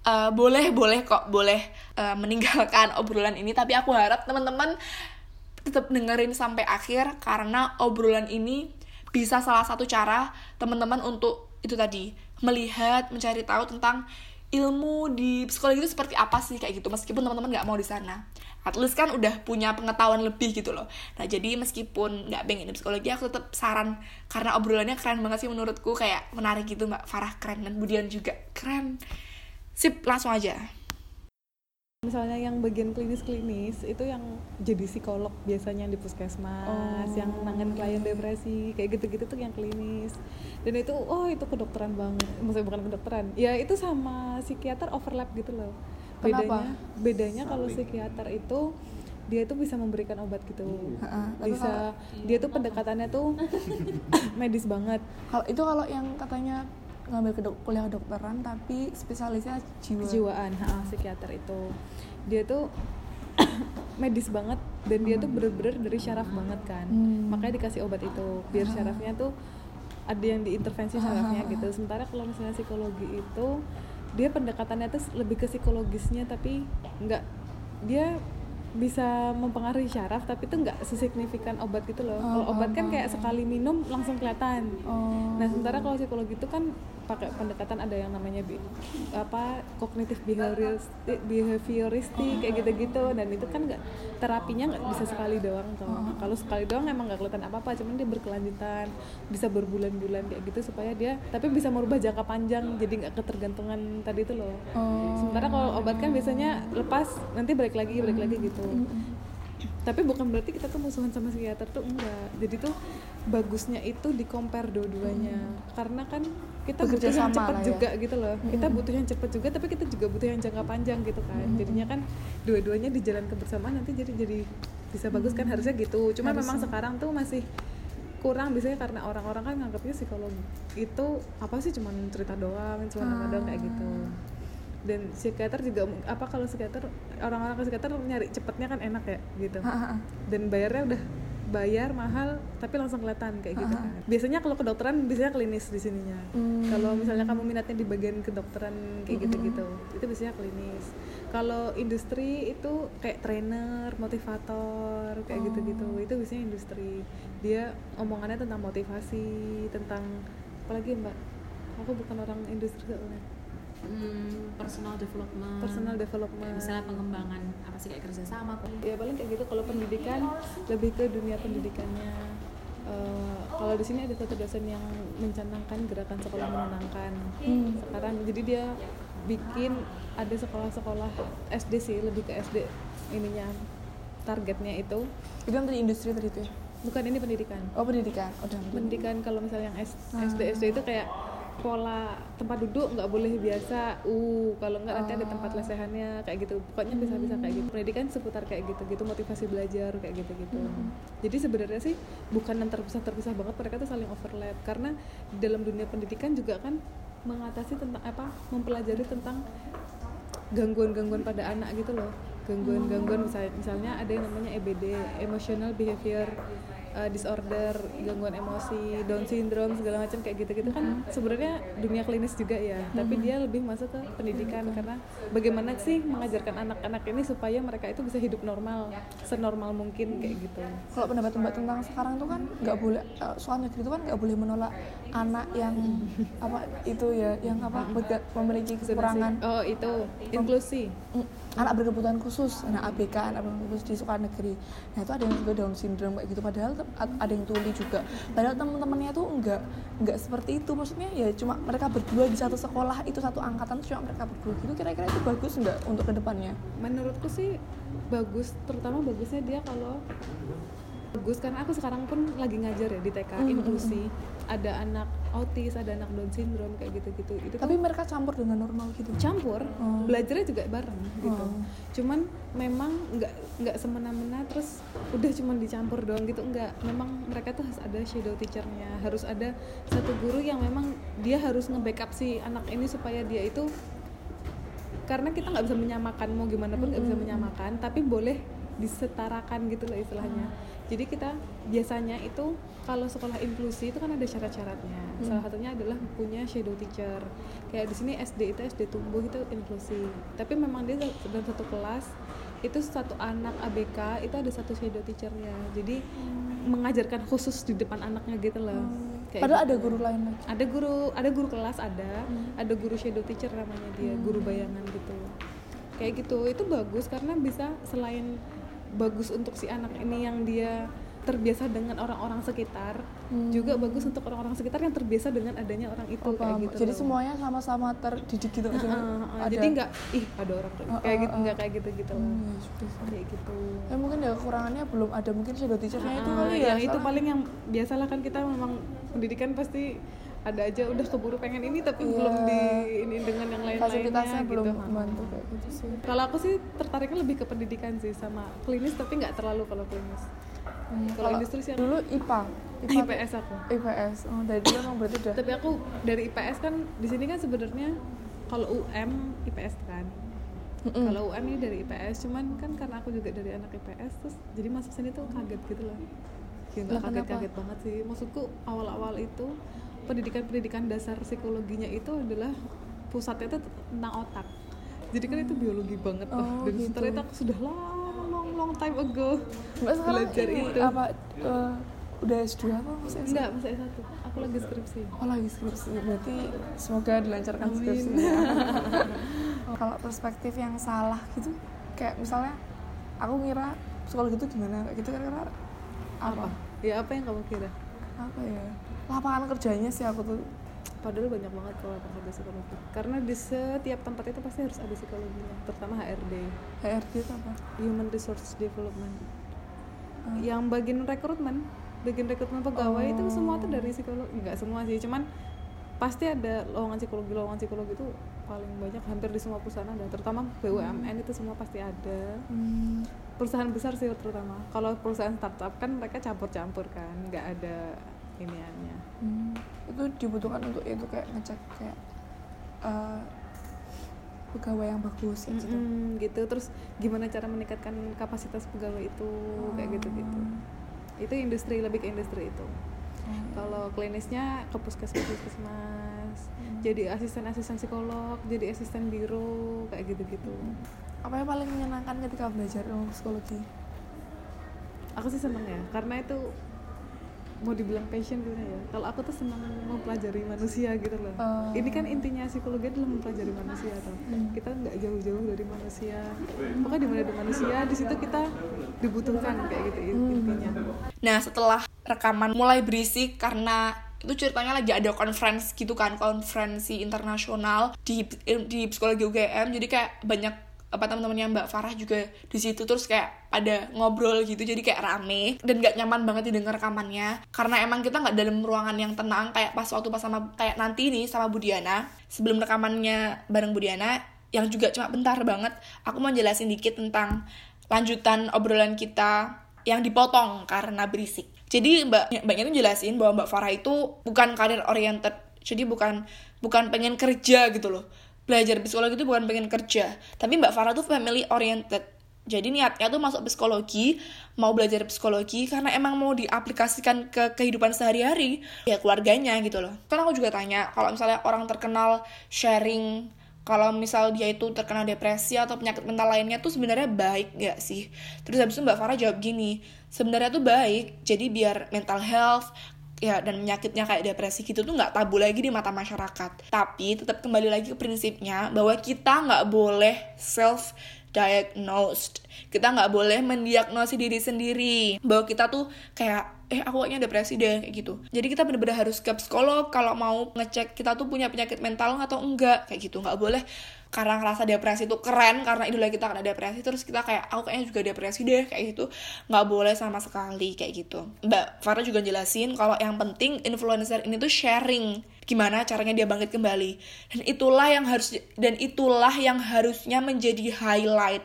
uh, boleh boleh kok boleh uh, meninggalkan obrolan ini tapi aku harap teman-teman tetap dengerin sampai akhir karena obrolan ini bisa salah satu cara teman-teman untuk itu tadi melihat mencari tahu tentang ilmu di psikologi itu seperti apa sih kayak gitu. Meskipun teman-teman nggak mau di sana. At least kan udah punya pengetahuan lebih gitu loh. Nah jadi meskipun nggak pengen di psikologi aku tetap saran karena obrolannya keren banget sih menurutku. Kayak menarik gitu mbak Farah. Keren. Dan Budian juga keren. Sip langsung aja misalnya yang bagian klinis-klinis itu yang jadi psikolog biasanya di puskesmas oh. yang nangan klien depresi kayak gitu-gitu tuh yang klinis. Dan itu oh itu kedokteran banget. Maksudnya bukan kedokteran. Ya itu sama psikiater overlap gitu loh. Bedanya Kenapa? bedanya kalau psikiater itu dia tuh bisa memberikan obat gitu. Uh, bisa kalau, dia tuh pendekatannya tuh medis banget. Kalau itu kalau yang katanya ngambil ke kuliah kedokteran tapi spesialisnya jiwa kejiwaan ha, psikiater itu dia tuh medis banget dan dia tuh bener-bener dari syaraf banget kan hmm. makanya dikasih obat itu biar syarafnya tuh ada yang diintervensi syarafnya gitu sementara kalau misalnya psikologi itu dia pendekatannya tuh lebih ke psikologisnya tapi nggak dia bisa mempengaruhi syaraf tapi itu nggak sesignifikan obat gitu loh. Oh, kalau obat kan kayak sekali minum langsung kelihatan. Oh. Nah sementara kalau psikologi itu kan pakai pendekatan ada yang namanya bi apa kognitif behavioristik, behavioristik kayak gitu-gitu. Dan itu kan nggak terapinya nggak bisa sekali doang kalau uh. kalau sekali doang emang nggak kelihatan apa-apa cuman dia berkelanjutan bisa berbulan-bulan kayak gitu supaya dia tapi bisa merubah jangka panjang jadi nggak ketergantungan tadi itu loh. Uh. sementara kalau obat kan biasanya lepas nanti balik lagi balik lagi gitu tapi bukan berarti kita tuh musuhan sama psikiater tuh enggak jadi tuh bagusnya itu di compare dua-duanya hmm. karena kan kita Bekerja butuh yang cepat ya. juga gitu loh hmm. kita butuh yang cepat juga tapi kita juga butuh yang jangka panjang gitu kan hmm. jadinya kan dua-duanya di jalan kebersamaan nanti jadi jadi bisa bagus kan harusnya gitu cuma harusnya. memang sekarang tuh masih kurang biasanya karena orang-orang kan nganggapnya psikologi itu apa sih cuma cerita doang cuma nama doang kayak gitu dan psikiater juga apa kalau psikiater orang-orang ke psikiater nyari cepetnya kan enak ya gitu. Dan bayarnya udah bayar mahal tapi langsung kelihatan kayak gitu kan. Biasanya kalau kedokteran biasanya klinis di sininya. Hmm. kalau misalnya kamu minatnya di bagian kedokteran kayak gitu gitu itu biasanya klinis. Kalau industri itu kayak trainer motivator kayak gitu gitu itu biasanya industri. Dia omongannya tentang motivasi tentang apalagi mbak? Aku bukan orang industri soalnya hmm, personal development. Personal development. misalnya pengembangan apa sih kayak kerjasama ya paling kayak gitu. Kalau pendidikan lebih ke dunia pendidikannya. Uh, kalau di sini ada satu dosen yang mencanangkan gerakan sekolah menenangkan hmm. sekarang jadi dia bikin ada sekolah-sekolah SD sih lebih ke SD ininya targetnya itu. Itu kan tadi industri tadi itu ya? Bukan ini pendidikan. Oh pendidikan. Oh, pendidikan kalau misalnya yang S, ah. SD SD itu kayak pola tempat duduk nggak boleh biasa uh kalau nggak nanti ada tempat lesehannya kayak gitu. Pokoknya bisa bisa kayak gitu. Pendidikan seputar kayak gitu gitu motivasi belajar kayak gitu gitu hmm. jadi sebenarnya sih bukan yang terpisah terpisah banget mereka tuh saling overlap. Karena di dalam dunia pendidikan juga kan mengatasi tentang apa mempelajari tentang gangguan-gangguan pada anak gitu loh. Gangguan-gangguan misalnya, misalnya ada yang namanya EBD emotional behavior uh, disorder gangguan emosi Down syndrome segala macam kayak gitu-gitu kan sebenarnya dunia klinis juga ya. Tapi dia lebih masuk ke pendidikan karena bagaimana sih mengajarkan anak-anak ini supaya mereka itu bisa hidup normal senormal mungkin kayak gitu. Kalau pendapat mbak tentang sekarang tuh kan nggak boleh uh, soal negeri itu kan nggak boleh menolak anak yang apa itu ya yang apa memiliki kekurangan. Oh itu. Inklusi. Mm, anak berkebutuhan khusus nah ABK anak berkebutuhan khusus di sekolah negeri. Nah itu ada yang juga Down syndrome kayak gitu. Padahal ada yang tuli juga. Padahal teman-temannya tuh enggak enggak seperti itu. Maksudnya ya cuma mereka berdua di satu sekolah itu satu angkatan cuma mereka berdua gitu. Kira-kira itu bagus enggak untuk ke depannya? Menurutku sih bagus terutama bagusnya dia kalau bagus. Karena aku sekarang pun lagi ngajar ya di TK Mm, inklusi ada anak autis ada anak down syndrome kayak gitu-gitu. Itu tapi tuh mereka campur dengan normal gitu? Campur. Oh. belajarnya juga bareng gitu. Oh. cuman memang nggak nggak semena-mena terus udah cuman dicampur doang gitu. Nggak memang mereka tuh harus ada shadow teachernya. Harus ada satu guru yang memang dia harus nge-backup si anak ini supaya dia itu karena kita nggak bisa menyamakan mau gimana pun nggak bisa menyamakan tapi boleh disetarakan gitu loh istilahnya. Jadi kita biasanya itu kalau sekolah inklusi itu kan ada syarat-syaratnya. Salah satunya adalah punya shadow teacher. Kayak di sini SD itu SD tumbuh itu inklusi. Tapi memang dia dalam satu kelas itu satu anak ABK itu ada satu shadow teachernya. Jadi mengajarkan khusus di depan anaknya gitu loh. Kayak padahal gitu. ada guru lain lagi. Ada guru ada guru kelas ada ada guru shadow teacher namanya dia guru bayangan gitu. Kayak gitu. Itu bagus karena bisa selain bagus untuk si anak ini yang dia terbiasa dengan orang-orang sekitar juga bagus untuk orang-orang sekitar yang terbiasa dengan adanya orang itu Oh, kayak gitu jadi loh. semuanya sama-sama terdidik gitu ada. Jadi nggak ih ada orang kayak Heeh, kayak gitu heeh. nggak kayak gitu gitu Hmm, ya kayak gitu. Ya mungkin ya kekurangannya belum ada mungkin shadow teachernya itu Ah, kali ya yang itu paling yang biasalah kan kita memang pendidikan pasti ada aja udah keburu pengen ini tapi Iya. belum di ini dengan yang lain-lainnya fasilitasnya belum gitu. membantu kayak gitu sih Kalau aku sih tertariknya lebih ke pendidikan sih sama klinis tapi nggak terlalu kalau klinis. Hmm, Kalau industri sih dulu IPA IPS aku. IPS oh dari dulu emang berarti udah Tapi aku dari IPS kan di sini kan sebenarnya kalau UM IPS kan. Mm-mm. Kalau UM ini dari IPS cuman kan karena aku juga dari anak IPS terus jadi masuk sini tuh kaget gitu loh. Ya nggak kaget-kaget banget sih. Maksudku awal-awal itu pendidikan-pendidikan dasar psikologinya itu adalah pusatnya itu tentang otak. Jadi kan itu biologi banget tuh. Oh, Dan gitu. ternyata aku sudah lama long long time ago Mbak belajar ini itu. apa eh, udah S2 apa masih S1? Enggak, masih S1. Aku lagi skripsi. Oh lagi skripsi, berarti semoga dilancarkan Amin. skripsinya. Oh, Kalau perspektif yang salah gitu, kayak misalnya aku ngira psikologi itu gimana, kayak gitu kan apa? Ya apa yang kamu kira? Apa ya? Lapangan kerjanya sih aku tuh. Padahal banyak banget kalau lapangan kerja psikologi. Karena di setiap tempat itu pasti harus ada psikologinya, terutama HRD, HRD itu apa? Human Resource Development. Hmm. Yang bagian rekrutmen, bagian rekrutmen pegawai itu Oh. semua tuh dari psikologi. Enggak semua sih, cuman pasti ada lowongan psikologi lowongan psikologi itu paling banyak hampir di semua perusahaan ada terutama BUMN itu semua pasti ada. Hmm, perusahaan besar sih terutama. Kalau perusahaan startup kan mereka campur-campur kan nggak ada iniannya. Hmm. Itu dibutuhkan untuk itu kayak ngecek kayak eh, pegawai yang bagus gitu. Mm-mm, gitu. Terus gimana cara meningkatkan kapasitas pegawai itu kayak gitu gitu itu industri lebih ke industri itu. Oh. kalau klinisnya ke puskesmas puskesmas jadi asisten asisten psikolog jadi asisten biro kayak gitu gitu Apa yang paling menyenangkan ketika belajar ilmu psikologi? aku sih seneng ya karena itu mau dibilang passion gimana ya kalau aku tuh senang mempelajari manusia gitu loh Oh. ini kan intinya psikologi adalah mempelajari manusia tuh Hmm. kita nggak jauh-jauh dari manusia pokoknya di mana ada manusia di situ kita dibutuhkan kayak gitu Hmm. intinya Nah setelah rekaman mulai berisik karena itu ceritanya lagi ada conference gitu kan konferensi internasional di di psikologi UGM jadi kayak banyak apa teman-temannya Mbak Farah juga di situ. Terus kayak ada ngobrol gitu jadi kayak rame dan gak nyaman banget didengar rekamannya. Karena emang kita nggak dalam ruangan yang tenang kayak pas waktu pas sama kayak nanti nih sama Budiana sebelum rekamannya bareng Budiana yang juga cuma bentar banget aku mau jelasin dikit tentang lanjutan obrolan kita yang dipotong karena berisik. Jadi Mbak Mbaknya itu jelasin bahwa Mbak Farah itu bukan karir oriented. Jadi bukan bukan pengen kerja gitu loh. Belajar psikologi itu bukan pengen kerja, tapi Mbak Farah tuh family oriented. jadi niatnya tuh masuk psikologi mau belajar psikologi karena emang mau diaplikasikan ke kehidupan sehari-hari ya keluarganya gitu loh kan aku juga tanya kalau misalnya orang terkenal sharing kalau misal dia itu terkena depresi atau penyakit mental lainnya tuh sebenarnya baik gak sih? Terus habis itu Mbak Farah jawab gini, sebenarnya tuh baik, jadi biar mental health ya dan penyakitnya kayak depresi gitu tuh nggak tabu lagi di mata masyarakat. Tapi tetap kembali lagi ke prinsipnya bahwa kita nggak boleh self diagnosed. Kita nggak boleh mendiagnosis diri sendiri bahwa kita tuh kayak eh aku kayaknya depresi deh kayak gitu. Jadi kita bener-bener harus ke psikolog kalau mau ngecek kita tuh punya penyakit mental atau enggak kayak gitu. Nggak boleh karena ngerasa depresi itu keren karena idola kita kena depresi terus kita kayak aku kayaknya juga depresi deh kayak gitu. Nggak boleh sama sekali kayak gitu. Mbak Farah juga jelasin kalau yang penting influencer ini tuh sharing gimana caranya dia bangkit kembali. Dan itulah yang harus dan itulah yang harusnya menjadi highlight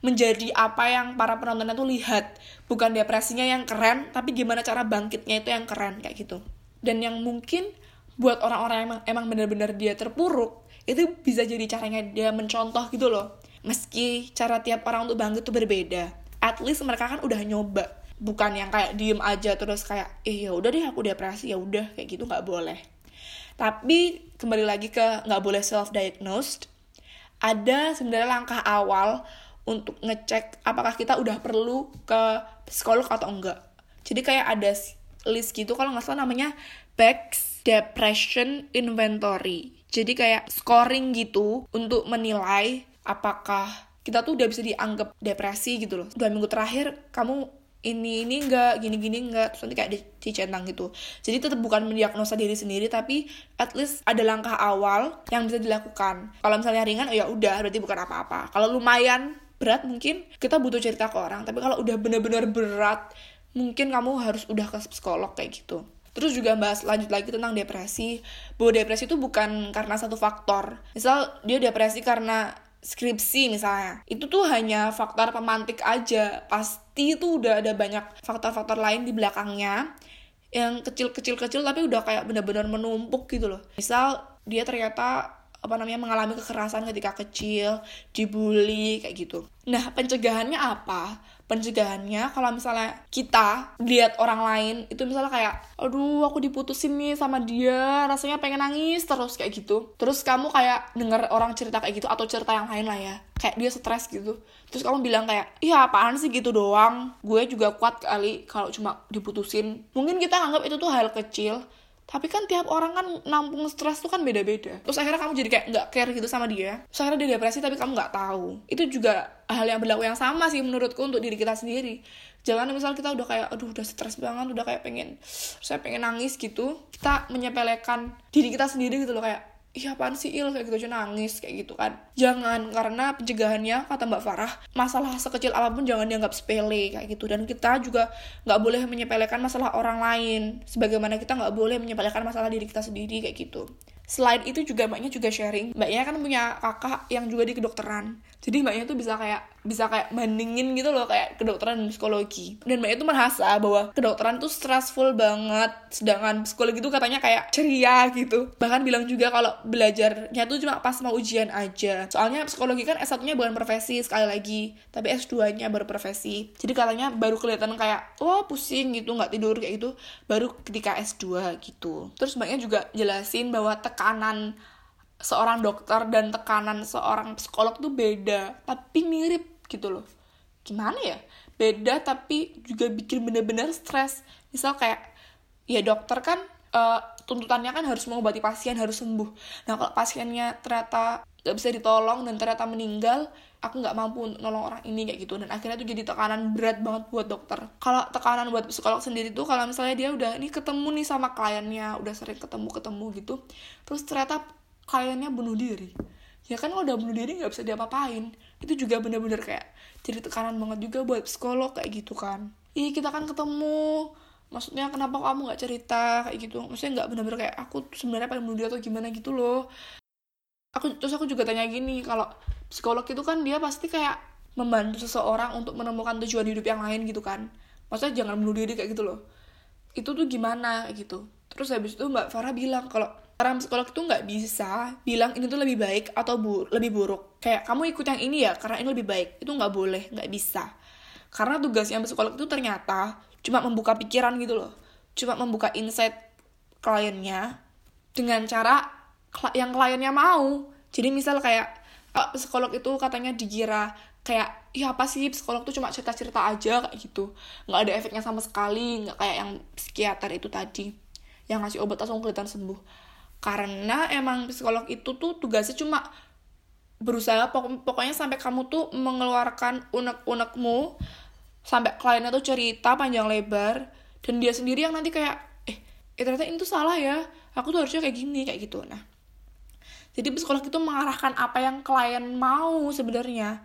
menjadi apa yang para penontonnya tuh lihat. Bukan depresinya yang keren tapi gimana cara bangkitnya itu yang keren kayak gitu. Dan yang mungkin buat orang-orang emang, emang benar-benar dia terpuruk itu bisa jadi caranya dia mencontoh gitu loh. Meski cara tiap orang untuk bangkit itu berbeda. At least mereka kan udah nyoba. Bukan yang kayak diem aja terus kayak eh ya udah deh aku depresi ya udah kayak gitu nggak boleh. Tapi kembali lagi ke nggak boleh self diagnosed ada sebenarnya langkah awal untuk ngecek apakah kita udah perlu ke psikolog atau enggak. Jadi kayak ada list gitu kalau nggak salah namanya Beck's Depression Inventory. Jadi kayak scoring gitu untuk menilai apakah kita tuh udah bisa dianggap depresi gitu loh. Dua minggu terakhir kamu ini ini enggak gini gini enggak terus nanti kayak dicentang gitu jadi tetap bukan mendiagnosa diri sendiri tapi at least ada langkah awal yang bisa dilakukan kalau misalnya ringan oh ya udah berarti bukan apa-apa kalau lumayan berat mungkin kita butuh cerita ke orang tapi kalau udah bener-bener berat mungkin kamu harus udah ke psikolog kayak gitu Terus juga bahas lanjut lagi tentang depresi. Bahwa depresi itu bukan karena satu faktor. Misal dia depresi karena skripsi misalnya. Itu tuh hanya faktor pemantik aja. Pasti itu udah ada banyak faktor-faktor lain di belakangnya yang kecil-kecil-kecil tapi udah kayak bener-bener menumpuk gitu loh. Misal dia ternyata apa namanya mengalami kekerasan ketika kecil, dibully kayak gitu. Nah, pencegahannya apa? Pencegahannya kalau misalnya kita lihat orang lain itu misalnya kayak aduh aku diputusin nih sama dia, rasanya pengen nangis terus kayak gitu. Terus kamu kayak denger orang cerita kayak gitu atau cerita yang lain lah ya. Kayak dia stres gitu. Terus kamu bilang kayak, "Iya, apaan sih gitu doang? Gue juga kuat kali kalau cuma diputusin." Mungkin kita anggap itu tuh hal kecil, tapi kan tiap orang kan nampung stres tuh kan beda-beda. Terus akhirnya kamu jadi kayak nggak care gitu sama dia. Terus akhirnya dia depresi tapi kamu nggak tahu. Itu juga hal yang berlaku yang sama sih menurutku untuk diri kita sendiri. Jangan misal kita udah kayak aduh udah stres banget udah kayak pengen saya pengen nangis gitu. Kita menyepelekan diri kita sendiri gitu loh kayak iya apaan sih il? Kayak gitu aja nangis kayak gitu kan. Jangan karena pencegahannya kata mbak Farah masalah sekecil apa pun jangan dianggap sepele kayak gitu. Dan kita juga nggak boleh menyepelekan masalah orang lain sebagaimana kita nggak boleh menyepelekan masalah diri kita sendiri kayak gitu. Selain itu juga mbaknya juga sharing. Mbaknya kan punya kakak yang juga di kedokteran. Jadi mbaknya tuh bisa kayak bisa kayak bandingin gitu loh kayak kedokteran dan psikologi. Dan mbaknya tuh merasa bahwa kedokteran tuh stressful banget. Sedangkan psikologi tuh katanya kayak ceria gitu. Bahkan bilang juga kalau belajarnya tuh cuma pas mau ujian aja. Soalnya psikologi kan S1 nya bukan profesi sekali lagi. Tapi S2 nya baru profesi. Jadi katanya baru kelihatan kayak wah pusing gitu nggak tidur kayak gitu. Baru ketika S2 gitu. Terus mbaknya juga jelasin bahwa tekanan seorang dokter dan tekanan seorang psikolog tuh beda tapi mirip gitu loh. Gimana ya? Beda tapi juga bikin bener-bener stres. Misal kayak ya dokter kan uh, tuntutannya kan harus mengobati pasien harus sembuh. Nah kalau pasiennya ternyata gak bisa ditolong dan ternyata meninggal aku nggak mampu untuk nolong orang ini kayak gitu. Dan akhirnya tuh jadi tekanan berat banget buat dokter. Kalau tekanan buat psikolog sendiri tuh kalau misalnya dia udah ini ketemu nih sama kliennya udah sering ketemu ketemu gitu terus ternyata kliennya bunuh diri. Ya kan kalau udah bunuh diri nggak bisa diapa-apain. Itu juga bener-bener kayak jadi tekanan banget juga buat psikolog kayak gitu kan. Ih kita kan ketemu. Maksudnya kenapa kamu nggak cerita? Kayak gitu. Maksudnya nggak bener-bener kayak aku sebenarnya pengen bunuh diri atau gimana gitu loh. Aku terus aku juga tanya gini kalau psikolog itu kan dia pasti kayak membantu seseorang untuk menemukan tujuan hidup yang lain gitu kan. Maksudnya jangan bunuh diri kayak gitu loh. Itu tuh gimana? Gitu. Terus habis itu mbak Farah bilang kalau orang psikolog itu nggak bisa bilang ini tuh lebih baik atau bu lebih buruk. Kayak kamu ikut yang ini ya karena ini lebih baik. Itu nggak boleh nggak bisa. Karena tugasnya psikolog itu ternyata cuma membuka pikiran gitu loh. Cuma membuka insight kliennya dengan cara yang kliennya mau. Jadi misal kayak uh, psikolog itu katanya dikira kayak ya apa sih? Psikolog tuh cuma cerita-cerita aja kayak gitu. Nggak ada efeknya sama sekali nggak kayak yang psikiater itu tadi. Yang ngasih obat langsung kelihatan sembuh karena emang psikolog itu tuh tugasnya cuma berusaha pokok- pokoknya sampai kamu tuh mengeluarkan unek-unekmu sampai kliennya tuh cerita panjang lebar dan dia sendiri yang nanti kayak eh, eh ternyata ini tuh salah ya aku tuh harusnya kayak gini kayak gitu. Nah jadi psikolog itu mengarahkan apa yang klien mau sebenarnya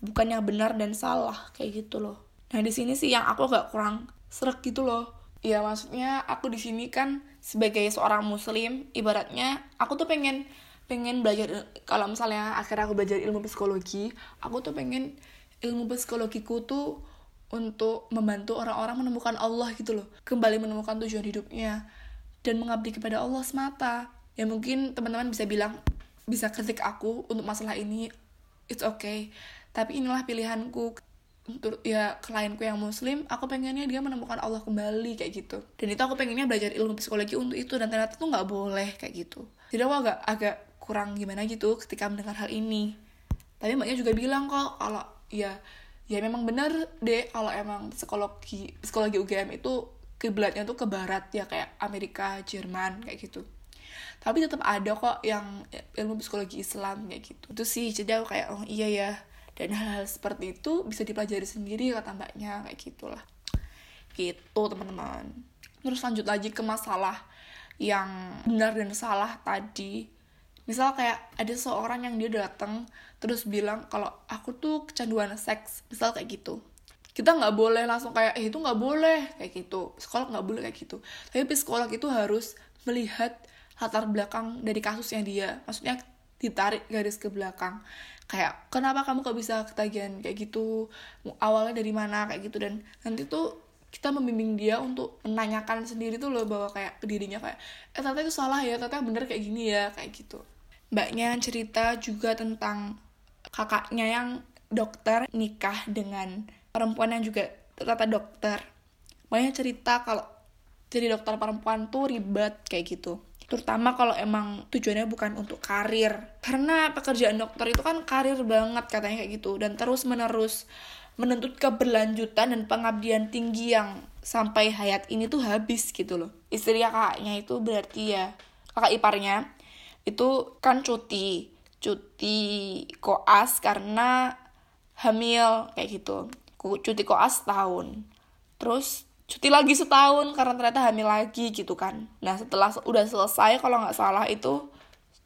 bukan yang benar dan salah kayak gitu loh. Nah di sini sih yang aku agak kurang serak gitu loh. Ya maksudnya aku di sini kan sebagai seorang muslim ibaratnya aku tuh pengen pengen belajar kalau misalnya akhirnya aku belajar ilmu psikologi aku tuh pengen ilmu psikologiku tuh untuk membantu orang-orang menemukan Allah gitu loh. Kembali menemukan tujuan hidupnya dan mengabdi kepada Allah semata. Ya mungkin teman-teman bisa bilang bisa kritik aku untuk masalah ini it's okay. Tapi inilah pilihanku ya klienku yang muslim aku pengennya dia menemukan Allah kembali kayak gitu. Dan itu aku pengennya belajar ilmu psikologi untuk itu dan ternyata tuh nggak boleh kayak gitu. Jadi aku agak agak kurang gimana gitu ketika mendengar hal ini. Tapi mbaknya juga bilang kok kalau ya ya memang benar deh kalau emang psikologi psikologi UGM itu kiblatnya tuh ke barat ya kayak Amerika Jerman kayak gitu. Tapi tetap ada kok yang ilmu psikologi Islam kayak gitu. Itu sih jadi aku kayak oh iya ya dan hal-hal seperti itu bisa dipelajari sendiri kata mbaknya kayak gitulah. Gitu teman-teman. Terus lanjut lagi ke masalah yang benar dan salah tadi. Misal kayak ada seorang yang dia datang terus bilang kalau aku tuh kecanduan seks misal kayak gitu. Kita nggak boleh langsung kayak eh itu nggak boleh kayak gitu. Psikolog nggak boleh kayak gitu. Tapi psikolog itu harus melihat latar belakang dari kasusnya dia. Maksudnya ditarik garis ke belakang kayak kenapa kamu kok bisa ketagihan kayak gitu? Awalnya dari mana? kayak gitu. Dan nanti tuh kita membimbing dia untuk menanyakan sendiri tuh loh bahwa kayak ke dirinya kayak eh ternyata itu salah ya ternyata bener kayak gini ya kayak gitu. Mbaknya cerita juga tentang kakaknya yang dokter nikah dengan perempuan yang juga ternyata dokter. Mbaknya cerita kalau jadi dokter perempuan tuh ribet kayak gitu terutama kalau emang tujuannya bukan untuk karir. Karena pekerjaan dokter itu kan karir banget katanya kayak gitu. Dan terus menerus menuntut keberlanjutan dan pengabdian tinggi yang sampai hayat ini tuh habis gitu loh. Istri kakaknya itu berarti ya kakak iparnya itu kan cuti. Cuti koas karena hamil kayak gitu. Cuti koas tahun terus cuti lagi setahun karena ternyata hamil lagi gitu kan. Nah setelah udah selesai kalau nggak salah itu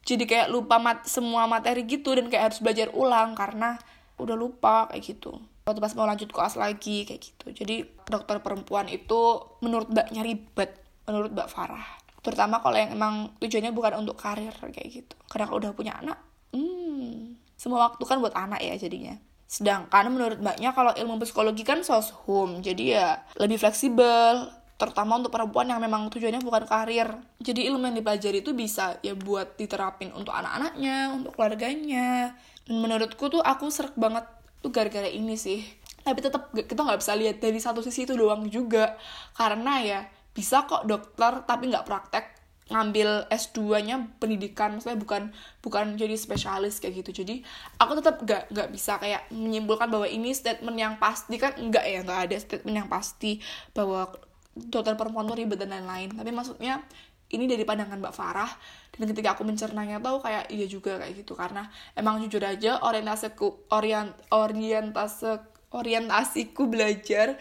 jadi kayak lupa mat semua materi gitu dan kayak harus belajar ulang karena udah lupa kayak gitu. Waktu pas mau lanjut koas lagi kayak gitu. Jadi dokter perempuan itu menurut mbaknya ribet menurut mbak Farah. Terutama kalau yang emang tujuannya bukan untuk karir kayak gitu. Karena kalau udah punya anak hmm semua waktu kan buat anak ya jadinya Sedangkan menurut mbaknya kalau ilmu psikologi kan soshum, jadi ya lebih fleksibel, terutama untuk perempuan yang memang tujuannya bukan karir. Jadi ilmu yang dipelajari itu bisa ya buat diterapin untuk anak-anaknya, untuk keluarganya. Menurutku tuh aku serak banget tuh gara-gara ini sih. Tapi tetap kita nggak bisa lihat dari satu sisi itu doang juga, karena ya bisa kok dokter tapi nggak praktek ngambil S2-nya pendidikan maksudnya bukan bukan jadi spesialis kayak gitu. Jadi aku tetap gak gak bisa kayak menyimpulkan bahwa ini statement yang pasti. Kan enggak ya nggak ada statement yang pasti bahwa dokter perempuan tuh ribet dan lain-lain. Tapi maksudnya ini dari pandangan Mbak Farah. Dan ketika aku mencernanya tahu kayak iya juga kayak gitu. Karena emang jujur aja orientasiku orient orientasi orientasiku belajar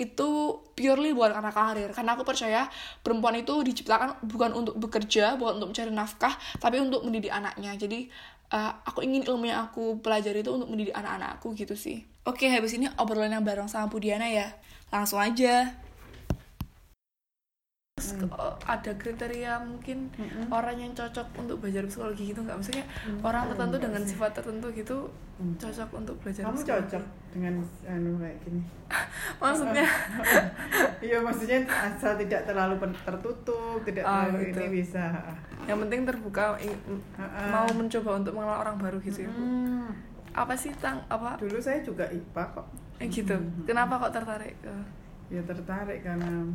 itu purely buat karena karir. Karena aku percaya perempuan itu diciptakan bukan untuk bekerja bukan untuk mencari nafkah tapi untuk mendidik anaknya. Jadi uh, aku ingin ilmu yang aku pelajari itu untuk mendidik anak-anakku gitu sih. Oke habis ini obrolan yang bareng sama Pudiana ya. Langsung aja itu oh, ada kriteria mungkin orang yang cocok untuk belajar psikologi gitu nggak maksudnya orang tertentu enggak dengan sifat tertentu gitu Hmm. cocok untuk belajar kamu psikologi. cocok dengan anu kayak gini maksudnya iya maksudnya asal tidak terlalu tertutup tidak Ah, terlalu gitu. ini bisa yang penting terbuka mau mencoba untuk mengenal orang baru gitu ya Bu. Hmm. apa sih tang apa dulu saya juga IPA kok eh, gitu Hmm. kenapa kok tertarik ya tertarik karena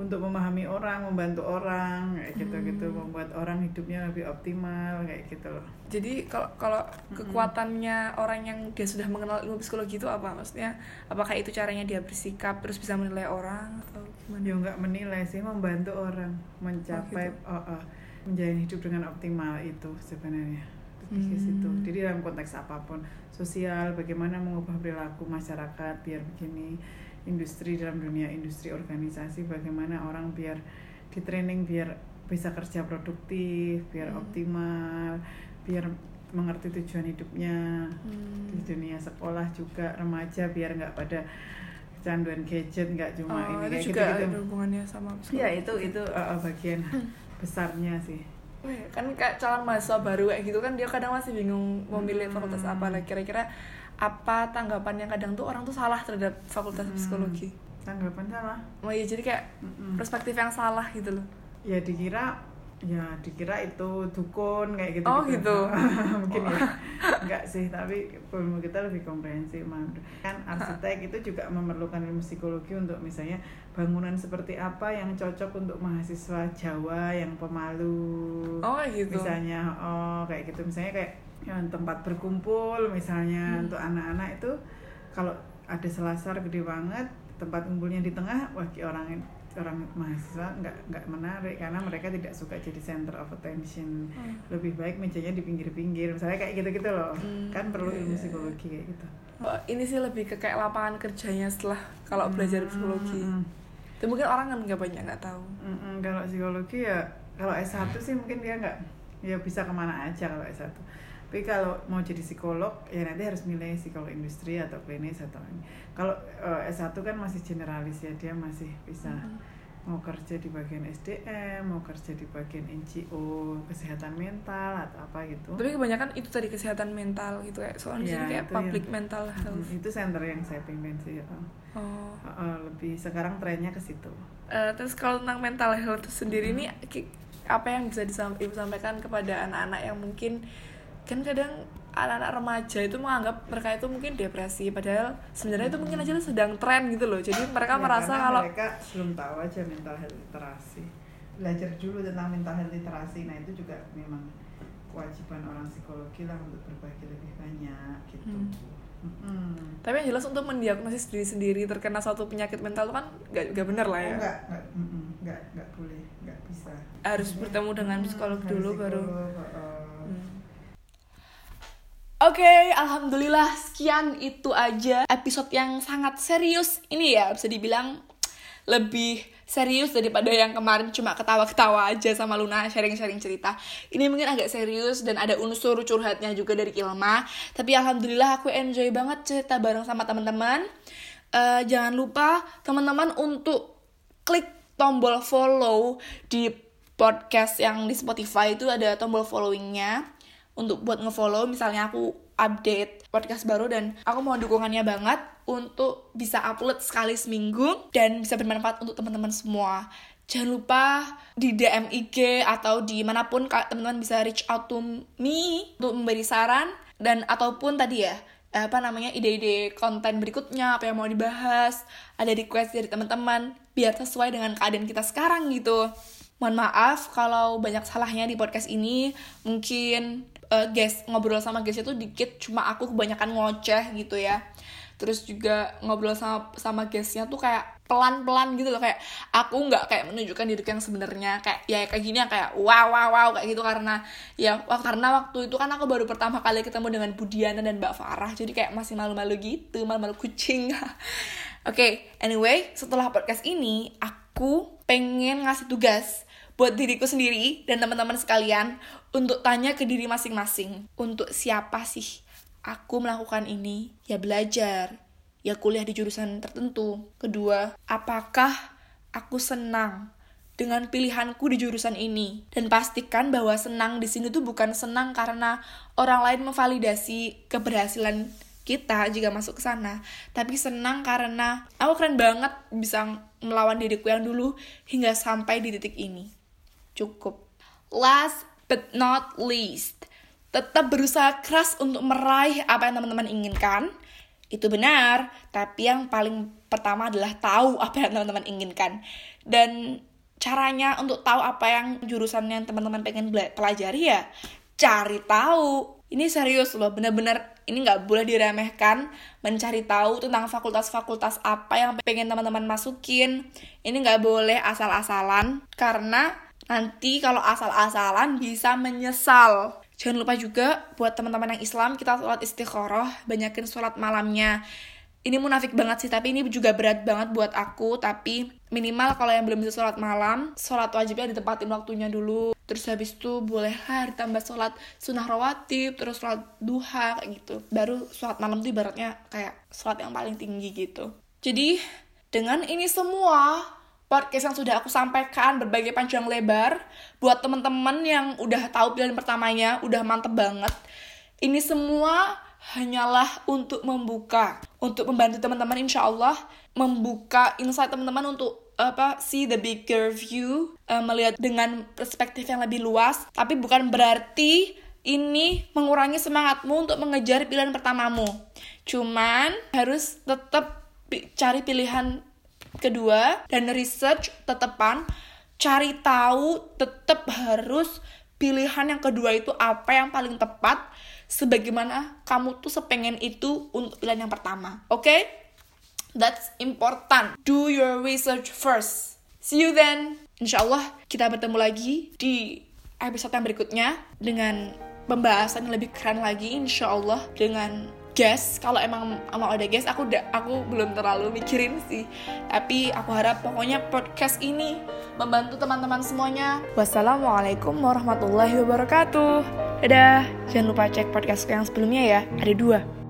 untuk memahami orang membantu orang kayak gitu gitu. Hmm. membuat orang hidupnya lebih optimal kayak gitu loh. Jadi kalau kalau kekuatannya orang yang dia sudah mengenal ilmu psikologi itu apa? Maksudnya apakah itu caranya dia bersikap terus bisa menilai orang atau gimana? Ya nggak menilai sih membantu orang mencapai gitu. oh, oh, menjalani hidup dengan optimal itu sebenarnya. Lebih ke situ. Hmm. jadi dalam konteks apa pun sosial bagaimana mengubah perilaku masyarakat biar begini industri dalam dunia industri organisasi bagaimana orang biar di training biar bisa kerja produktif biar Hmm. optimal biar mengerti tujuan hidupnya Hmm. di dunia sekolah juga remaja biar nggak pada kecanduan gadget nggak cuma Oh, ini kayak itu juga gitu-gitu. ada hubungannya sama Iya itu itu uh, uh, bagian besarnya sih. Kan kayak calon mahasiswa baru kayak gitu kan dia kadang masih bingung mau milih Hmm. fakultas apa lah kira-kira apa tanggapan yang kadang tuh orang tuh salah terhadap fakultas Hmm. psikologi? Tanggapan salah. oh iya jadi kayak Mm-mm. perspektif yang salah gitu loh. Ya dikira ya dikira itu dukun kayak gitu Oh, gitu. mungkin ya. Enggak sih tapi ilmu kita lebih komprehensif kan arsitek itu juga memerlukan ilmu psikologi untuk misalnya bangunan seperti apa yang cocok untuk mahasiswa Jawa yang pemalu. Oh gitu. Misalnya oh kayak gitu. Misalnya kayak yang tempat berkumpul misalnya Hmm. untuk anak-anak itu kalau ada selasar gede banget tempat kumpulnya di tengah ki- orang orang mahasiswa nggak nggak menarik karena mereka tidak suka jadi center of attention. Hmm. lebih baik mejanya di pinggir-pinggir misalnya kayak gitu-gitu loh. Hmm, kan perlu iya, ilmu iya. psikologi kayak gitu. Oh, ini sih lebih ke kayak lapangan kerjanya setelah kalau belajar psikologi. Hmm, itu mungkin orang kan nggak banyak nggak tahu. Mm, mm, kalau psikologi ya kalau S1 sih mungkin dia nggak ya bisa ke mana aja kalau S1 tapi kalau mau jadi psikolog ya nanti harus milih psikolog industri atau klinis atau ini. Kalau eh, S1 kan masih generalis ya dia masih bisa mau kerja di bagian SDM mau kerja di bagian NGO kesehatan mental atau apa gitu. Tapi kebanyakan itu tadi kesehatan mental gitu kayak soalnya sini kayak public yang- mental health. Mm, itu center yang saya pimpin sih ya. oh. Eh, eh, lebih sekarang trennya ke situ. Eh, terus kalau tentang mental health itu sendiri ini ki- apa yang bisa disam- ibu sampaikan kepada anak-anak yang mungkin kan kadang anak-anak remaja itu menganggap mereka itu mungkin depresi padahal sebenarnya itu mungkin aja sedang tren gitu loh. Jadi mereka Ya, merasa kalau mereka belum tahu aja mental health literasi. Belajar dulu tentang mental health literasi. Nah itu juga memang kewajiban orang psikologi lah untuk berbagi lebih banyak gitu. Hmm. Mm-mm. tapi yang jelas untuk mendiagnosis diri sendiri terkena suatu penyakit mental itu kan nggak nggak benar lah Oh, ya enggak, enggak, mm-mm, enggak, enggak boleh, enggak bisa. Harus bertemu dengan mm, psikolog harus dulu baru- psikolog, uh, Oke, alhamdulillah sekian itu aja episode yang sangat serius ini ya bisa dibilang lebih serius daripada yang kemarin cuma ketawa-ketawa aja sama Luna sharing-sharing cerita. Ini mungkin agak serius dan ada unsur curhatnya juga dari Kilma. Tapi alhamdulillah aku enjoy banget cerita bareng sama teman-teman. Eh, jangan lupa teman-teman untuk klik tombol follow di podcast yang di Spotify itu ada tombol followingnya untuk buat ngefollow misalnya aku update podcast baru dan aku mau dukungannya banget untuk bisa upload sekali seminggu dan bisa bermanfaat untuk teman-teman semua. Jangan lupa di DM IG atau di mana pun ka- teman-teman bisa reach out to me untuk memberi saran dan ataupun tadi ya apa namanya ide-ide konten berikutnya apa yang mau dibahas ada request dari teman-teman biar sesuai dengan keadaan kita sekarang gitu. Mohon maaf kalau banyak salahnya di podcast ini. Mungkin eh, guys ngobrol sama guys itu dikit cuma aku kebanyakan ngoceh gitu ya. Terus juga ngobrol sama sama guestnya tuh kayak pelan-pelan gitu loh kayak aku nggak kayak menunjukkan diriku yang sebenarnya. Kayak ya kayak gini yang kayak wow wow wow kayak gitu. Karena ya wak- karena waktu itu kan aku baru pertama kali ketemu dengan Budiana dan Mbak Farah. Jadi kayak masih malu-malu gitu malu-malu kucing. Oke anyway setelah podcast ini aku pengen ngasih tugas buat diriku sendiri dan teman-teman sekalian untuk tanya ke diri masing-masing. Untuk siapa sih aku melakukan ini? Ya belajar. Ya kuliah di jurusan tertentu. Kedua apakah aku senang dengan pilihanku di jurusan ini? Dan pastikan bahwa senang di sini tuh bukan senang karena orang lain memvalidasi keberhasilan kita jika masuk ke sana. Tapi senang karena aku keren banget bisa melawan diriku yang dulu hingga sampai di titik ini cukup. Last but not least tetap berusaha keras untuk meraih apa yang teman-teman inginkan. Itu benar tapi yang paling pertama adalah tahu apa yang teman-teman inginkan. Dan caranya untuk tahu apa yang jurusan yang teman-teman pengen pelajari ya cari tahu. Ini serius loh bener-bener ini nggak boleh diremehkan mencari tahu tentang fakultas-fakultas apa yang pengen teman-teman masukin. Ini nggak boleh asal-asalan karena nanti kalau asal-asalan bisa menyesal. Jangan lupa juga buat teman-teman yang Islam kita sholat istikharah banyakin sholat malamnya. Ini munafik banget sih tapi ini juga berat banget buat aku. Tapi minimal kalau yang belum bisa sholat malam sholat wajibnya ditempatin waktunya dulu. Terus habis itu bolehlah ditambah sholat sunnah rawatib terus sholat duha gitu. Baru sholat malam tuh ibaratnya kayak sholat yang paling tinggi gitu. Jadi dengan ini semua podcast yang sudah aku sampaikan berbagai panjang lebar buat teman-teman yang udah tahu pilihan pertamanya udah mantep banget ini semua hanyalah untuk membuka, untuk membantu teman-teman insya Allah membuka insight teman-teman untuk apa see the bigger view, uh, melihat dengan perspektif yang lebih luas. Tapi bukan berarti ini mengurangi semangatmu untuk mengejar pilihan pertamamu. Cuman harus tetap cari pilihan kedua dan research tetepan, cari tahu tetap harus pilihan yang kedua itu apa yang paling tepat sebagaimana kamu tuh sepengen itu untuk pilihan yang pertama. Oke? Okay? That's important. Do your research first. See you then. Insya Allah kita bertemu lagi di episode yang berikutnya dengan pembahasan yang lebih keren lagi. Insya Allah dengan guest. Kalau emang mau ada guest, aku udah aku belum terlalu mikirin sih. Tapi aku harap pokoknya podcast ini membantu teman-teman semuanya. Wassalamualaikum warahmatullahi wabarakatuh. Dadah. Jangan lupa cek podcast yang sebelumnya ya. Ada dua.